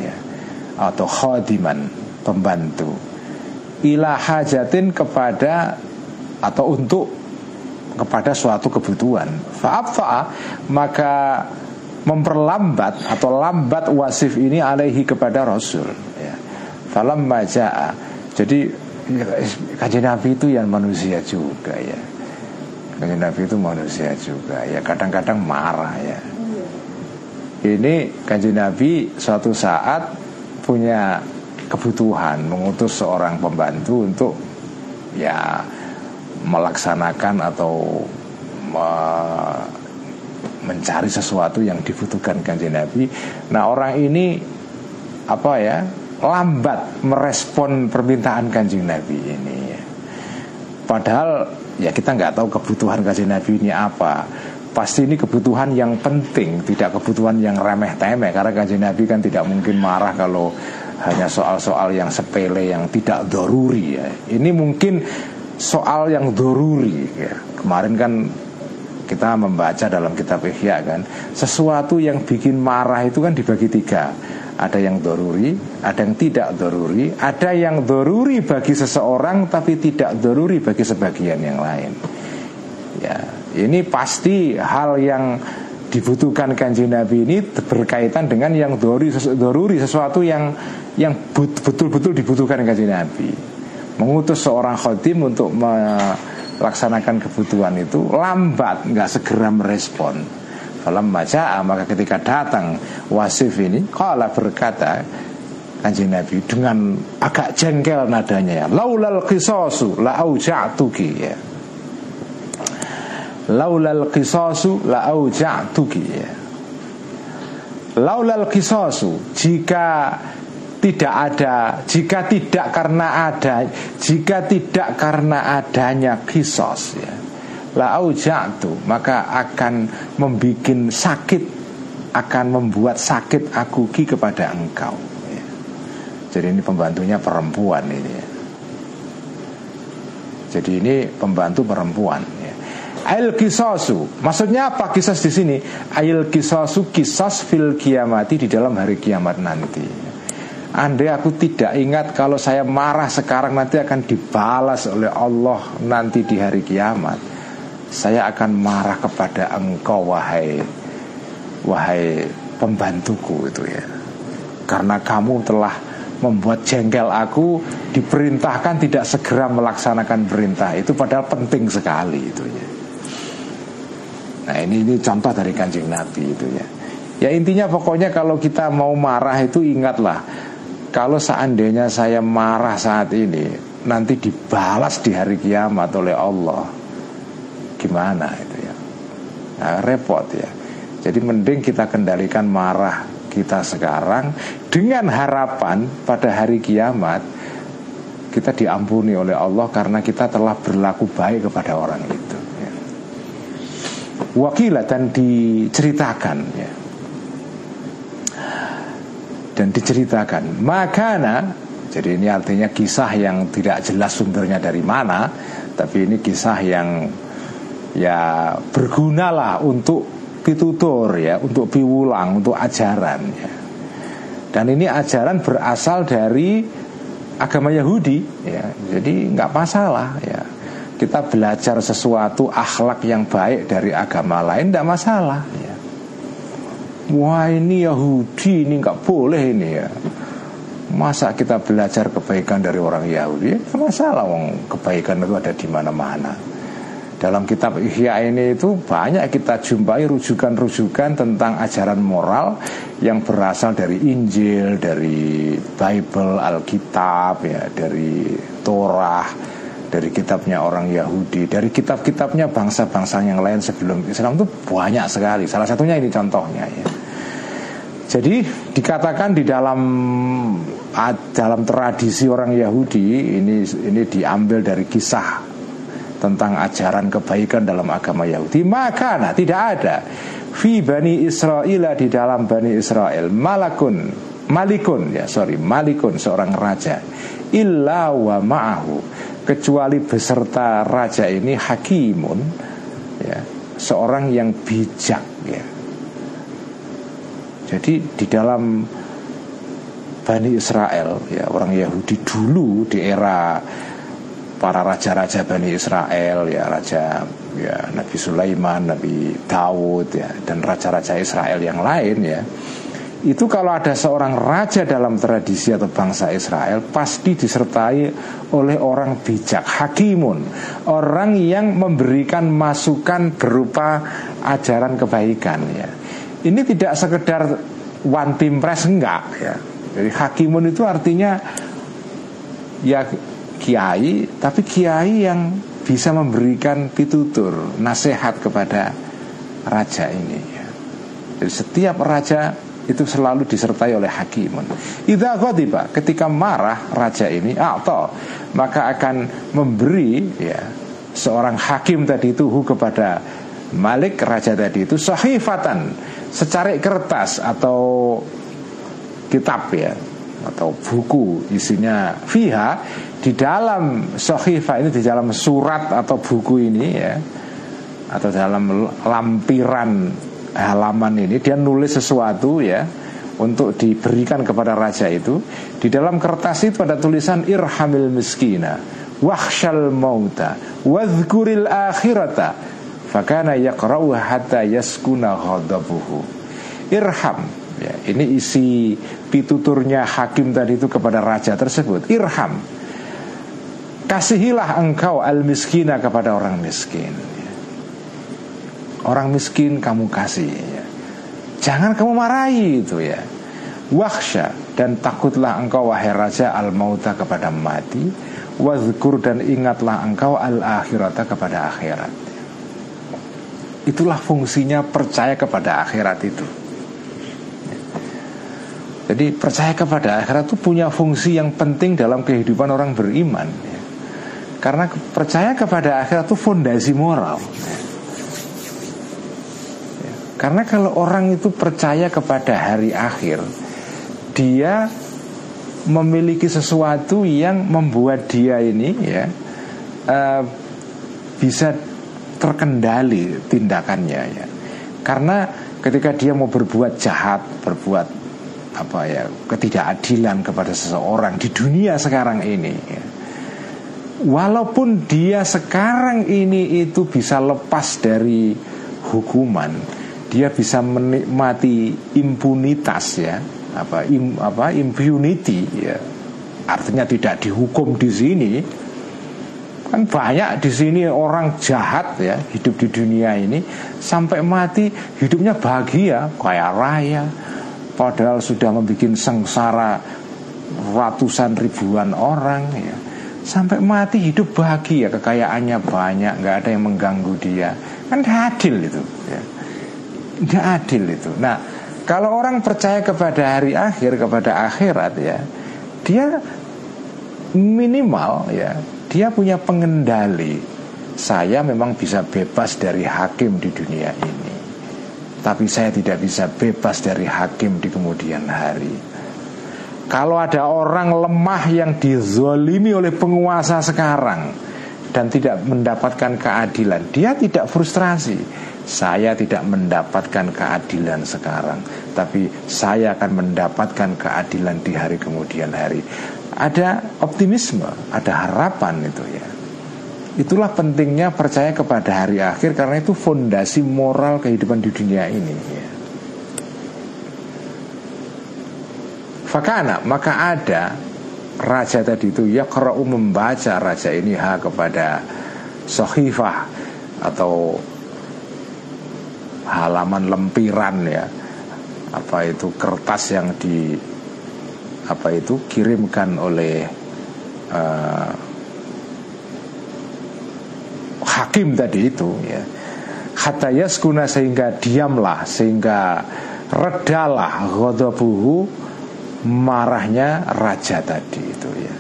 Ya. Atau khadiman pembantu. Ila hajatin kepada atau untuk kepada suatu kebutuhan. Fa'afa maka memperlambat atau lambat wasif ini alaihi kepada rasul falam maja'a jadi kajian nabi itu yang manusia juga ya. Kajian nabi itu manusia juga ya. Kadang-kadang marah ya. Ini kajian nabi suatu saat punya kebutuhan mengutus seorang pembantu untuk ya melaksanakan atau me mencari sesuatu yang dibutuhkan kanjeng Nabi. Nah orang ini apa ya lambat merespon permintaan kanjeng Nabi ini. Padahal ya kita nggak tahu kebutuhan kanjeng Nabi ini apa. Pasti ini kebutuhan yang penting, tidak kebutuhan yang remeh temeh. Karena kanjeng Nabi kan tidak mungkin marah kalau hanya soal-soal yang sepele yang tidak doruri ya. Ini mungkin soal yang doruri ya. Kemarin kan kita membaca dalam kitab Ihya kan Sesuatu yang bikin marah itu kan dibagi tiga Ada yang doruri, ada yang tidak doruri. Ada yang doruri bagi seseorang tapi tidak doruri bagi sebagian yang lain. Ya, ini pasti hal yang dibutuhkan kanji Nabi ini berkaitan dengan yang doruri, doruri sesuatu yang yang betul-betul dibutuhkan kanji Nabi. Mengutus seorang khotim untuk melaksanakan kebutuhan itu lambat nggak segera merespon dalam baca maka ketika datang wasif ini kala berkata kanjeng Nabi dengan agak jengkel nadanya ya laulal qisasu la auja'tuki ya. Laulal qisasu la auja'tuki ya. Laulal qisasu jika tidak ada jika tidak karena ada jika tidak karena adanya kisos ya la auja'tu maka akan membuat sakit akan membuat sakit aku ki kepada engkau ya. jadi ini pembantunya perempuan ini ya. jadi ini pembantu perempuan Ail kisasu Maksudnya apa kisas di sini? Ail kisasu kisas fil kiamati di dalam hari kiamat nanti. Andai aku tidak ingat kalau saya marah sekarang nanti akan dibalas oleh Allah nanti di hari kiamat. Saya akan marah kepada engkau wahai wahai pembantuku itu ya. Karena kamu telah membuat jengkel aku diperintahkan tidak segera melaksanakan perintah itu padahal penting sekali itu ya. Nah ini ini contoh dari kanjeng Nabi itu ya. Ya intinya pokoknya kalau kita mau marah itu ingatlah kalau seandainya saya marah saat ini nanti dibalas di hari kiamat oleh Allah gimana itu ya. Nah, repot ya. Jadi mending kita kendalikan marah kita sekarang dengan harapan pada hari kiamat kita diampuni oleh Allah karena kita telah berlaku baik kepada orang itu wakilah dan diceritakan ya. Dan diceritakan makana jadi ini artinya kisah yang tidak jelas sumbernya dari mana tapi ini kisah yang ya bergunalah untuk pitutur ya untuk piwulang untuk ajaran ya. Dan ini ajaran berasal dari agama Yahudi ya. Jadi nggak masalah ya. Kita belajar sesuatu akhlak yang baik dari agama lain tidak masalah ya. Wah ini Yahudi ini nggak boleh ini ya. Masa kita belajar kebaikan dari orang Yahudi? Ya, masalah wong. Kebaikan itu ada di mana-mana dalam kitab Ihya ini itu banyak kita jumpai rujukan-rujukan tentang ajaran moral yang berasal dari Injil, dari Bible, Alkitab, ya, dari Torah, dari kitabnya orang Yahudi, dari kitab-kitabnya bangsa-bangsa yang lain sebelum Islam itu banyak sekali. Salah satunya ini contohnya ya. Jadi dikatakan di dalam dalam tradisi orang Yahudi ini ini diambil dari kisah tentang ajaran kebaikan dalam agama Yahudi. Maka nah, tidak ada. Fi bani Israel di dalam bani Israel malakun malikun ya sorry malikun seorang raja. Illa wa ma'ahu. Kecuali beserta raja ini hakimun ya seorang yang bijak ya. Jadi di dalam Bani Israel ya orang Yahudi dulu di era para raja-raja Bani Israel ya raja ya Nabi Sulaiman, Nabi Daud ya dan raja-raja Israel yang lain ya itu kalau ada seorang raja dalam tradisi atau bangsa Israel pasti disertai oleh orang bijak, hakimun, orang yang memberikan masukan berupa ajaran kebaikan ya. Ini tidak sekedar one team press enggak ya. Jadi hakimun itu artinya ya kiai tapi kiai yang bisa memberikan pitutur, nasihat kepada raja ini ya. Jadi setiap raja itu selalu disertai oleh hakimun. Idza ghadiba, ketika marah raja ini atau maka akan memberi ya seorang hakim tadi itu kepada Malik raja tadi itu sahifatan secarik kertas atau kitab ya atau buku isinya fiha di dalam sahifah ini di dalam surat atau buku ini ya atau dalam lampiran halaman ini dia nulis sesuatu ya untuk diberikan kepada raja itu. Di dalam kertas itu ada tulisan irhamil miskina wahsyal mauta wadhkuril akhirata fakana yaqra'u hatta yaskuna ghadabuhu. Irham ya, ini isi pituturnya hakim tadi itu kepada raja tersebut. Irham kasihilah engkau al miskina kepada orang miskin. Orang miskin kamu kasih ya. Jangan kamu marahi itu ya. Waksha dan takutlah engkau wahai raja al mauta kepada mati. Wadhkur dan ingatlah engkau al akhirata kepada akhirat. Itulah fungsinya percaya kepada akhirat itu. Jadi percaya kepada akhirat itu punya fungsi yang penting dalam kehidupan orang beriman. Karena percaya kepada akhirat itu fondasi moral. Karena kalau orang itu percaya kepada hari akhir, dia memiliki sesuatu yang membuat dia ini ya uh, bisa terkendali tindakannya ya. Karena ketika dia mau berbuat jahat, berbuat apa ya ketidakadilan kepada seseorang di dunia sekarang ini ya, walaupun dia sekarang ini itu bisa lepas dari hukuman dia bisa menikmati impunitas ya apa im, apa impunity ya. Artinya tidak dihukum di sini. Kan banyak di sini orang jahat ya hidup di dunia ini sampai mati hidupnya bahagia kaya raya. Padahal sudah membuat sengsara ratusan ribuan orang ya sampai mati hidup bahagia kekayaannya banyak nggak ada yang mengganggu dia kan adil itu ya tidak adil itu. Nah, kalau orang percaya kepada hari akhir, kepada akhirat ya, dia minimal ya, dia punya pengendali. Saya memang bisa bebas dari hakim di dunia ini. Tapi saya tidak bisa bebas dari hakim di kemudian hari. Kalau ada orang lemah yang dizolimi oleh penguasa sekarang dan tidak mendapatkan keadilan, dia tidak frustrasi saya tidak mendapatkan keadilan sekarang, tapi saya akan mendapatkan keadilan di hari kemudian hari. Ada optimisme, ada harapan itu ya. Itulah pentingnya percaya kepada hari akhir karena itu fondasi moral kehidupan di dunia ini. Ya. Fakana maka ada raja tadi itu ya kalau membaca raja ini ha kepada sohifah atau halaman lempiran ya. Apa itu kertas yang di apa itu kirimkan oleh uh, hakim tadi itu ya. Hatta yaskuna sehingga diamlah sehingga redalah ghadabuhu marahnya raja tadi itu ya.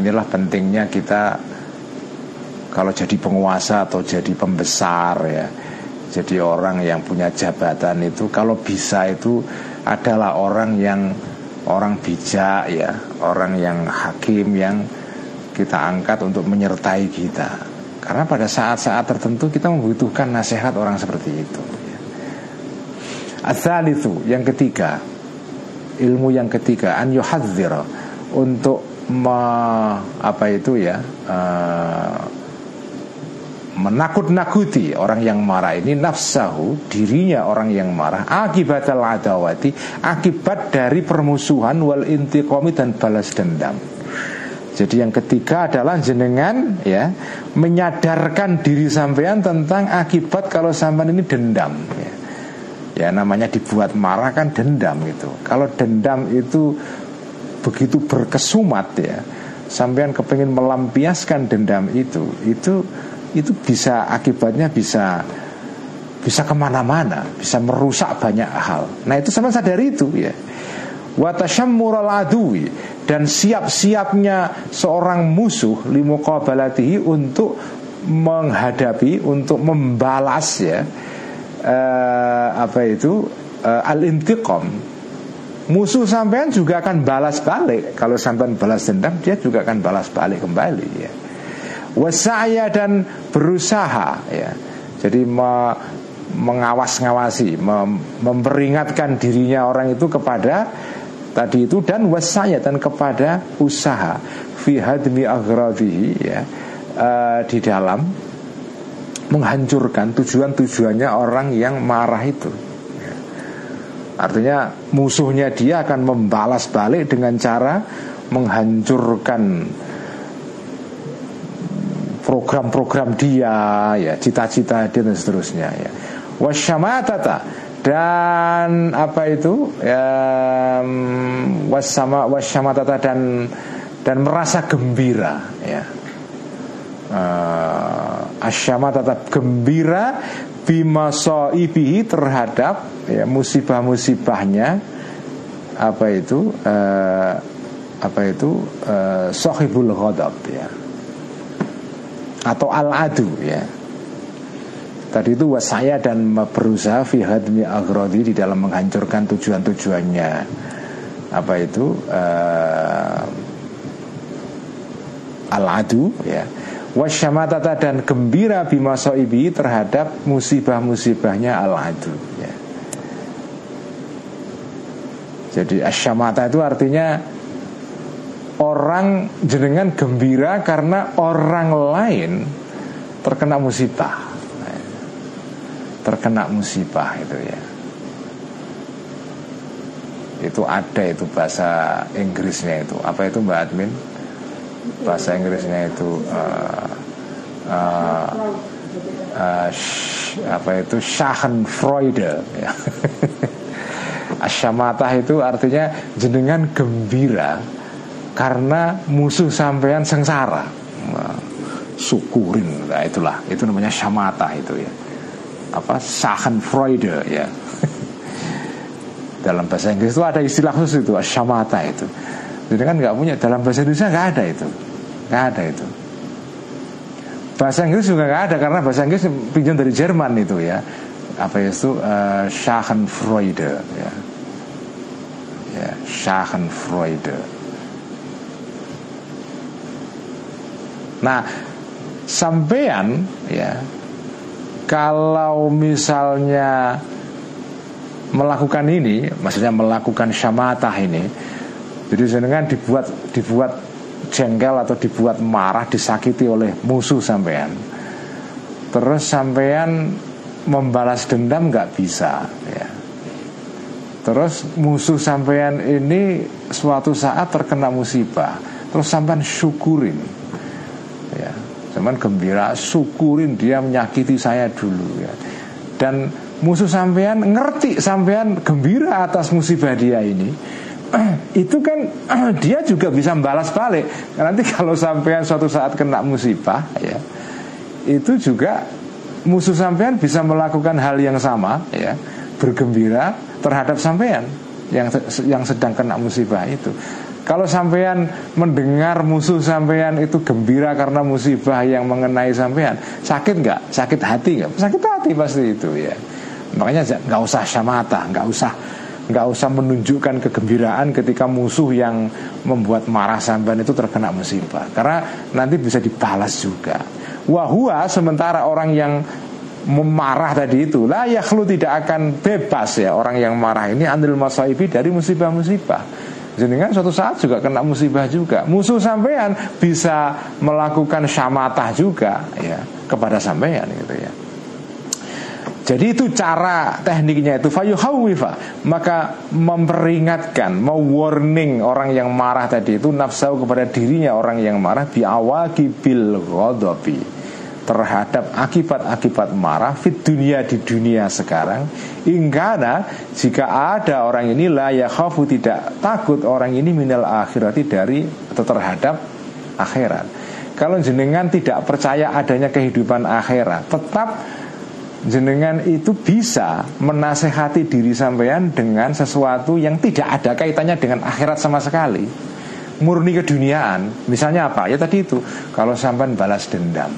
Inilah pentingnya kita kalau jadi penguasa atau jadi pembesar ya. Jadi orang yang punya jabatan itu kalau bisa itu adalah orang yang orang bijak ya. Orang yang hakim yang kita angkat untuk menyertai kita. Karena pada saat-saat tertentu kita membutuhkan nasihat orang seperti itu ya. asal itu yang ketiga ilmu yang ketiga an yuhadzir untuk me, apa itu ya uh, menakut-nakuti orang yang marah ini nafsahu dirinya orang yang marah akibat al adawati akibat dari permusuhan wal intiqami dan balas dendam jadi yang ketiga adalah jenengan ya menyadarkan diri sampean tentang akibat kalau sampean ini dendam ya. Ya namanya dibuat marah kan dendam gitu kalau dendam itu begitu berkesumat ya sampean kepingin melampiaskan dendam itu itu itu bisa akibatnya bisa bisa ke mana-mana, bisa merusak banyak hal. Nah itu sama sadari itu ya. Watashammural adui dan siap-siapnya seorang musuh limuqabalatihi untuk menghadapi, untuk membalas ya uh, apa itu? Uh, al-intiqam. Musuh sampean juga akan balas balik. Kalau sampean balas dendam Dia juga akan balas balik kembali ya. Wasaya dan berusaha ya. Jadi me, mengawas-ngawasi mem, memperingatkan dirinya orang itu kepada tadi itu dan wasaya dan kepada usaha. Fi hadmi ya. Uh, di dalam menghancurkan tujuan-tujuannya orang yang marah itu. Ya. artinya musuhnya dia akan membalas balik dengan cara menghancurkan program-program dia ya cita-cita dia dan seterusnya ya. Wasyamatata dan apa itu? Ya, wasama wasyamatata dan dan merasa gembira ya. Uh, asyamatata gembira bima soibihi terhadap ya, musibah-musibahnya apa itu uh, apa itu uh, sohibul ghadab ya atau al-adu ya. Tadi itu wasaya dan berusaha fi hadmi agrodi di dalam menghancurkan tujuan-tujuannya. Apa itu? Uh, al-adu ya. Wasyamatata dan gembira bima ibi terhadap musibah-musibahnya al-adu ya. Jadi asyamata itu artinya orang jenengan gembira karena orang lain terkena musibah. Terkena musibah itu ya. Itu ada itu bahasa Inggrisnya itu. Apa itu Mbak Admin bahasa Inggrisnya itu uh, uh, uh, apa itu? Schadenfreude. Ya. Asyamatah itu artinya jenengan gembira karena musuh sampean sengsara. Nah, syukurin. Nah, itulah. Itu namanya syamata itu ya. Apa? Freude ya. Dalam bahasa Inggris itu ada istilah khusus itu syamata itu jadi kan nggak punya dalam bahasa Indonesia nggak ada itu. Nggak ada itu. Bahasa Inggris juga nggak ada karena bahasa Inggris pinjam dari Jerman itu ya. Apa itu uh, Freude ya. Ya Freude Nah, sampean ya kalau misalnya melakukan ini, maksudnya melakukan syamatah ini, jadi jenengan dibuat dibuat jengkel atau dibuat marah, disakiti oleh musuh sampean. Terus sampean membalas dendam nggak bisa, ya. Terus musuh sampean ini suatu saat terkena musibah, terus sampean syukurin, Cuman gembira syukurin dia menyakiti saya dulu ya. Dan musuh sampean ngerti sampean gembira atas musibah dia ini. Itu kan dia juga bisa membalas balik. Nanti kalau sampean suatu saat kena musibah ya, itu juga musuh sampean bisa melakukan hal yang sama ya bergembira terhadap sampean yang yang sedang kena musibah itu. Kalau sampean mendengar musuh sampean itu gembira karena musibah yang mengenai sampean, sakit nggak? Sakit hati nggak? Sakit hati pasti itu ya. Makanya nggak usah syamata, nggak usah nggak usah menunjukkan kegembiraan ketika musuh yang membuat marah sampean itu terkena musibah. Karena nanti bisa dibalas juga. Wahua sementara orang yang memarah tadi itu lah yakhlu tidak akan bebas ya orang yang marah ini andil masaibi dari musibah-musibah. Jenengan suatu saat juga kena musibah juga. Musuh sampean bisa melakukan syamatah juga ya kepada sampean gitu ya jadi itu cara tekniknya itu fayuhawifa maka memperingatkan mau warning orang yang marah tadi itu nafsu kepada dirinya orang yang marah biawakibil ghadabi. Terhadap akibat-akibat marah fit dunia di dunia sekarang. Ingkana jika ada orang ini la yakhafu tidak takut orang ini minal akhirati dari atau terhadap akhirat. Kalau jenengan tidak percaya adanya kehidupan akhirat tetap jenengan itu bisa menasehati diri sampean dengan sesuatu yang tidak ada kaitannya dengan akhirat sama sekali. Murni keduniaan. Misalnya apa? Ya tadi itu. Kalau sampean balas dendam.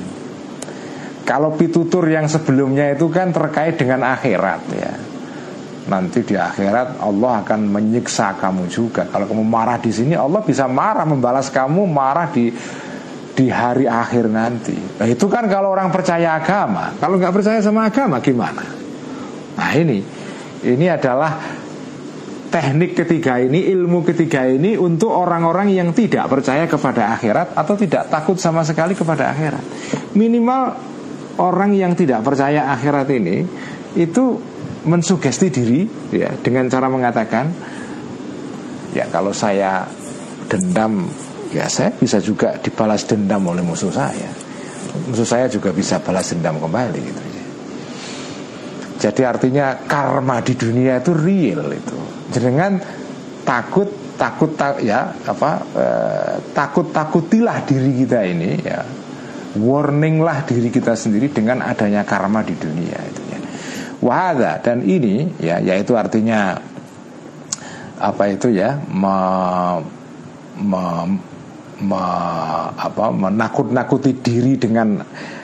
Kalau pitutur yang sebelumnya itu kan terkait dengan akhirat ya. Nanti di akhirat Allah akan menyiksa kamu juga. Kalau kamu marah di sini Allah bisa marah membalas kamu marah di di hari akhir nanti. Nah itu kan kalau orang percaya agama. Kalau nggak percaya sama agama gimana? Nah ini ini adalah teknik ketiga ini, ilmu ketiga ini untuk orang-orang yang tidak percaya kepada akhirat atau tidak takut sama sekali kepada akhirat. Minimal orang yang tidak percaya akhirat ini itu mensugesti diri ya dengan cara mengatakan ya kalau saya dendam ya saya bisa juga dibalas dendam oleh musuh saya. Musuh saya juga bisa balas dendam kembali gitu. Jadi artinya karma di dunia itu real itu. Dengan takut takut tak ya apa eh, takut takutilah diri kita ini ya. Warninglah diri kita sendiri dengan adanya karma di dunia itu ya. Wahada dan ini ya yaitu artinya apa itu ya me, me, me, apa menakut-nakuti diri dengan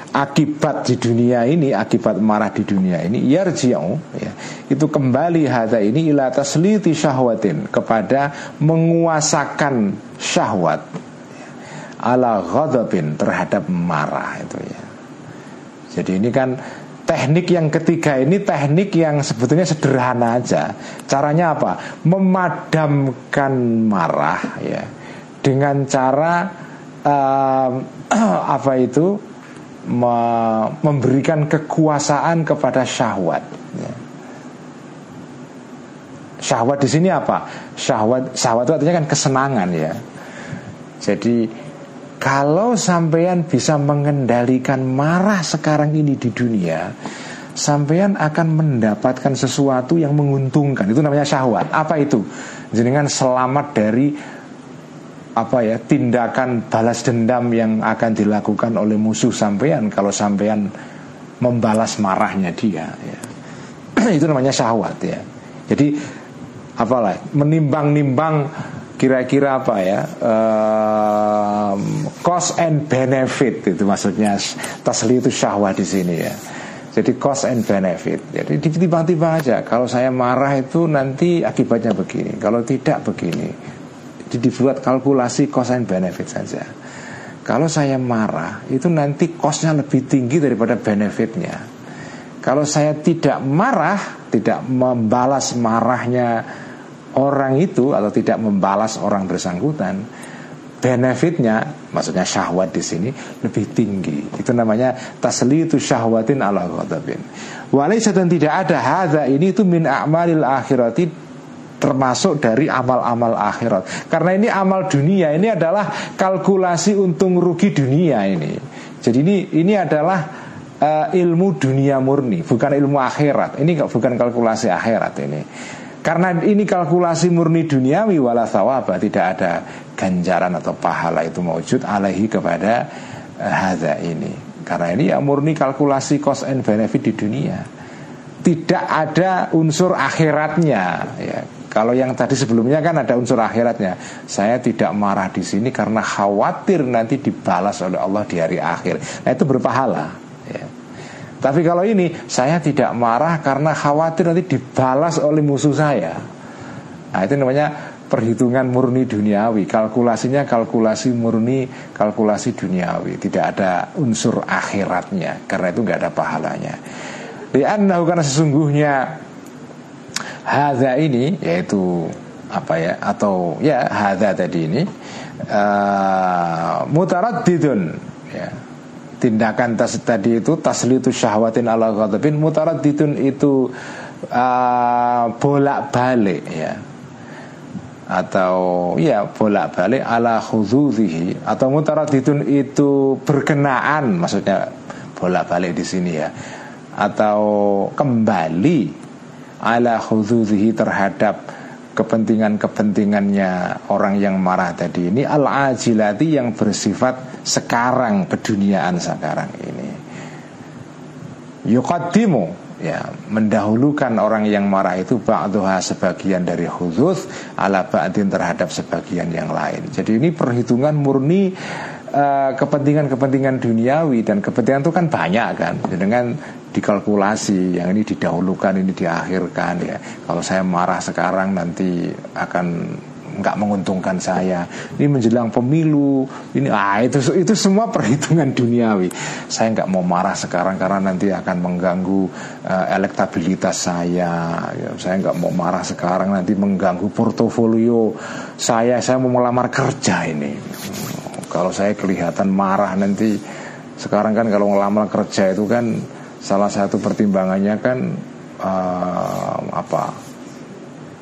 akibat di dunia ini akibat marah di dunia ini yarji'u ya itu kembali hada ini ila tasliti syahwatin kepada menguasakan syahwat ala ghadabin terhadap marah itu ya. Jadi ini kan teknik yang ketiga ini teknik yang sebetulnya sederhana aja. Caranya apa? Memadamkan marah ya dengan cara uh, apa itu me memberikan kekuasaan kepada syahwat. Ya. Syahwat di sini apa? Syahwat syahwat itu artinya kan kesenangan ya. Jadi kalau sampean bisa mengendalikan marah sekarang ini di dunia, sampean akan mendapatkan sesuatu yang menguntungkan. Itu namanya syahwat. Apa itu? Jenengan selamat dari apa ya tindakan balas dendam yang akan dilakukan oleh musuh sampean kalau sampean membalas marahnya dia ya. itu namanya syahwat ya. Jadi apalah menimbang-nimbang kira-kira apa ya um, cost and benefit itu maksudnya. Tasli itu syahwat di sini ya. Jadi cost and benefit. Jadi tiba-tiba aja kalau saya marah itu nanti akibatnya begini kalau tidak begini dibuat kalkulasi cost and benefit saja. Kalau saya marah itu nanti costnya lebih tinggi daripada benefitnya. Kalau saya tidak marah tidak membalas marahnya orang itu atau tidak membalas orang bersangkutan benefitnya maksudnya syahwat di sini lebih tinggi. Itu namanya taslitu syahwatin ala ghadabin. Walaysa dan tidak ada hadza ini itu min a'malil akhirati termasuk dari amal-amal akhirat. Karena ini amal dunia ini adalah kalkulasi untung rugi dunia ini. Jadi ini ini adalah uh, ilmu dunia murni bukan ilmu akhirat. Ini bukan kalkulasi akhirat ini. Karena ini kalkulasi murni duniawi wala thawaba Tidak ada ganjaran atau pahala itu mewujud alaihi kepada uh, hadza ini. Karena ini ya murni kalkulasi cost and benefit di dunia. Tidak ada unsur akhiratnya ya kalau yang tadi sebelumnya kan ada unsur akhiratnya. Saya tidak marah di sini karena khawatir nanti dibalas oleh Allah di hari akhir. Nah itu berpahala. Ya. Tapi kalau ini saya tidak marah karena khawatir nanti dibalas oleh musuh saya. Nah itu namanya perhitungan murni duniawi. Kalkulasinya kalkulasi murni, kalkulasi duniawi. Tidak ada unsur akhiratnya. Karena itu nggak ada pahalanya. Liannahu karena sesungguhnya hadza ini yaitu apa ya atau ya hadza tadi ini uh, mutaraddidun ya. Tindakan tas tadi itu taslitu syahwatin ala ghadabin mutaraddidun itu uh, bolak-balik ya. Atau ya bolak-balik ala khudzudihi atau mutaraddidun itu berkenaan maksudnya bolak-balik di sini ya. Atau kembali ala khudzudihi terhadap kepentingan-kepentingannya orang yang marah tadi ini al-ajilati yang bersifat sekarang keduniaan sekarang ini yuqaddimu ya mendahulukan orang yang marah itu ba'duha sebagian dari khudzuz ala ba'din terhadap sebagian yang lain. Jadi ini perhitungan murni eh, kepentingan-kepentingan uh, duniawi dan kepentingan itu kan banyak kan dengan dikalkulasi yang ini didahulukan ini diakhirkan ya. Kalau saya marah sekarang nanti akan nggak menguntungkan saya. Ini menjelang pemilu ini ah itu itu semua perhitungan duniawi. Saya nggak mau marah sekarang karena nanti akan mengganggu uh, elektabilitas saya. Ya, saya nggak mau marah sekarang nanti mengganggu portofolio saya. Saya mau melamar kerja ini. Kalau saya kelihatan marah nanti sekarang kan kalau melamar kerja itu kan salah satu pertimbangannya kan uh, apa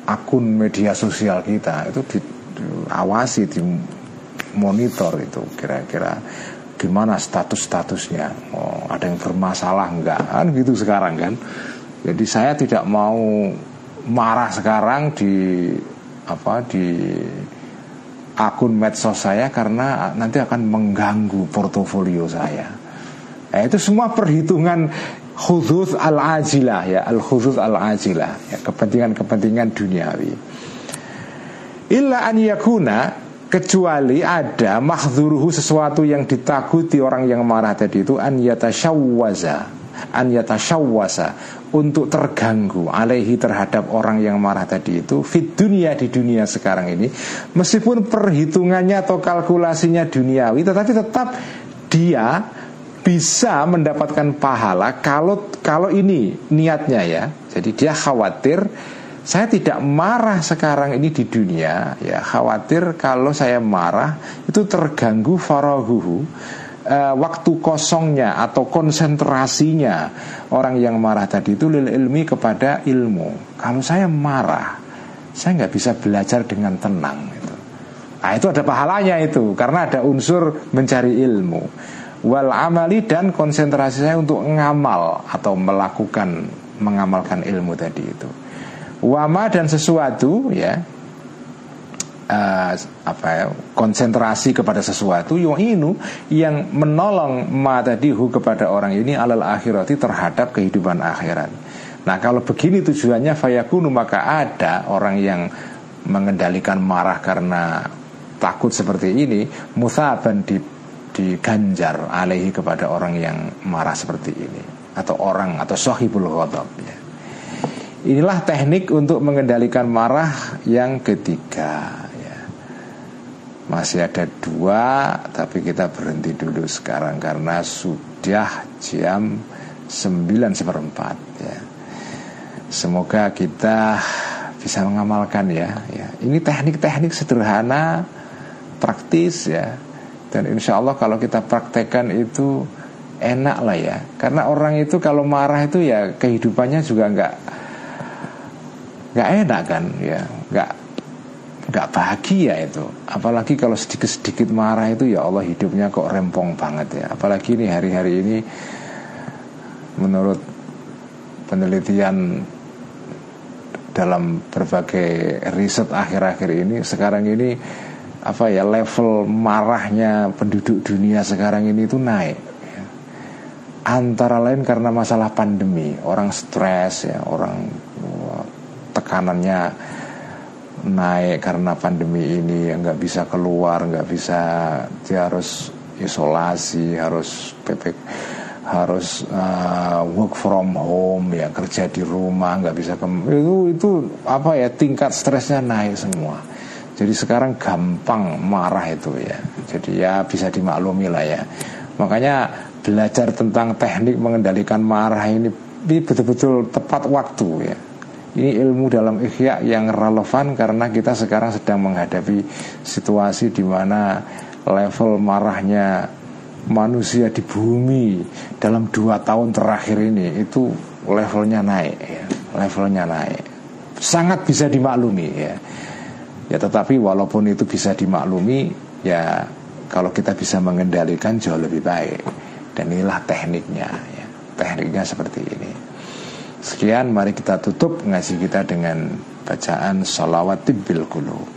akun media sosial kita itu diawasi di monitor itu kira-kira gimana status-statusnya. Oh, ada yang bermasalah enggak? Kan gitu sekarang kan. Jadi saya tidak mau marah sekarang di apa di akun medsos saya karena nanti akan mengganggu portofolio saya Ya, itu semua perhitungan khusus al-ajilah ya, al-khusus al-ajilah ya, kepentingan-kepentingan duniawi. Illa an yakuna kecuali ada mahzuruhu sesuatu yang ditakuti orang yang marah tadi itu an yatashawwaza an yatashawwasa untuk terganggu alaihi terhadap orang yang marah tadi itu fit dunia di dunia sekarang ini meskipun perhitungannya atau kalkulasinya duniawi tetapi tetap dia bisa mendapatkan pahala kalau kalau ini niatnya ya. Jadi dia khawatir saya tidak marah sekarang ini di dunia ya. Khawatir kalau saya marah itu terganggu farahuhu uh, waktu kosongnya atau konsentrasinya orang yang marah tadi itu lil ilmi kepada ilmu. Kalau saya marah saya nggak bisa belajar dengan tenang itu nah itu ada pahalanya itu karena ada unsur mencari ilmu wal amali dan konsentrasi saya untuk ngamal atau melakukan mengamalkan ilmu tadi itu wama dan sesuatu ya uh, apa ya konsentrasi kepada sesuatu yu'inu yang menolong ma tadihu kepada orang ini alal akhirati terhadap kehidupan akhirat. Nah kalau begini tujuannya fayakunu maka ada orang yang mengendalikan marah karena takut seperti ini musaban di diganjar alaihi kepada orang yang marah seperti ini atau orang atau sahibul ghadab ya. Inilah teknik untuk mengendalikan marah yang ketiga ya. Masih ada dua tapi kita berhenti dulu sekarang karena sudah jam 9 seperempat ya. Semoga kita bisa mengamalkan ya, ya. Ini teknik-teknik sederhana praktis ya dan insya Allah kalau kita praktekkan itu enak lah ya. Karena orang itu kalau marah itu ya kehidupannya juga nggak nggak enak kan ya. Nggak nggak bahagia itu. Apalagi kalau sedikit sedikit marah itu ya Allah hidupnya kok rempong banget ya. Apalagi ini hari-hari ini menurut penelitian dalam berbagai riset akhir-akhir ini sekarang ini apa ya level marahnya penduduk dunia sekarang ini itu naik ya. antara lain karena masalah pandemi orang stres ya orang tekanannya naik karena pandemi ini nggak bisa keluar nggak bisa dia harus isolasi harus ppk harus uh, work from home ya kerja di rumah nggak bisa itu itu apa ya tingkat stresnya naik semua jadi sekarang gampang marah itu ya. Jadi ya bisa dimaklumi lah ya. Makanya belajar tentang teknik mengendalikan marah ini ini betul-betul tepat waktu ya. Ini ilmu dalam ikhya yang relevan karena kita sekarang sedang menghadapi situasi di mana level marahnya manusia di bumi dalam dua tahun terakhir ini itu levelnya naik ya, levelnya naik. Sangat bisa dimaklumi ya ya tetapi walaupun itu bisa dimaklumi ya kalau kita bisa mengendalikan jauh lebih baik. Dan inilah tekniknya ya. Tekniknya seperti ini. Sekian mari kita tutup ngasih kita dengan bacaan salawat bil qulub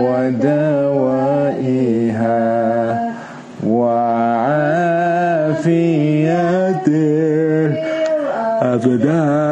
ودوائها وعافيته. الأبدان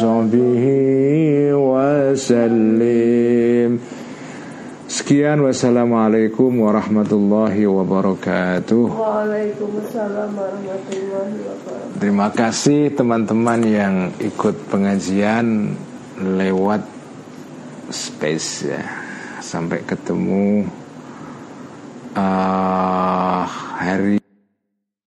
wasahbihi wasallim Sekian wassalamualaikum warahmatullahi wabarakatuh. Waalaikumsalam warahmatullahi wabarakatuh. Terima kasih teman-teman yang ikut pengajian lewat space ya. Sampai ketemu uh,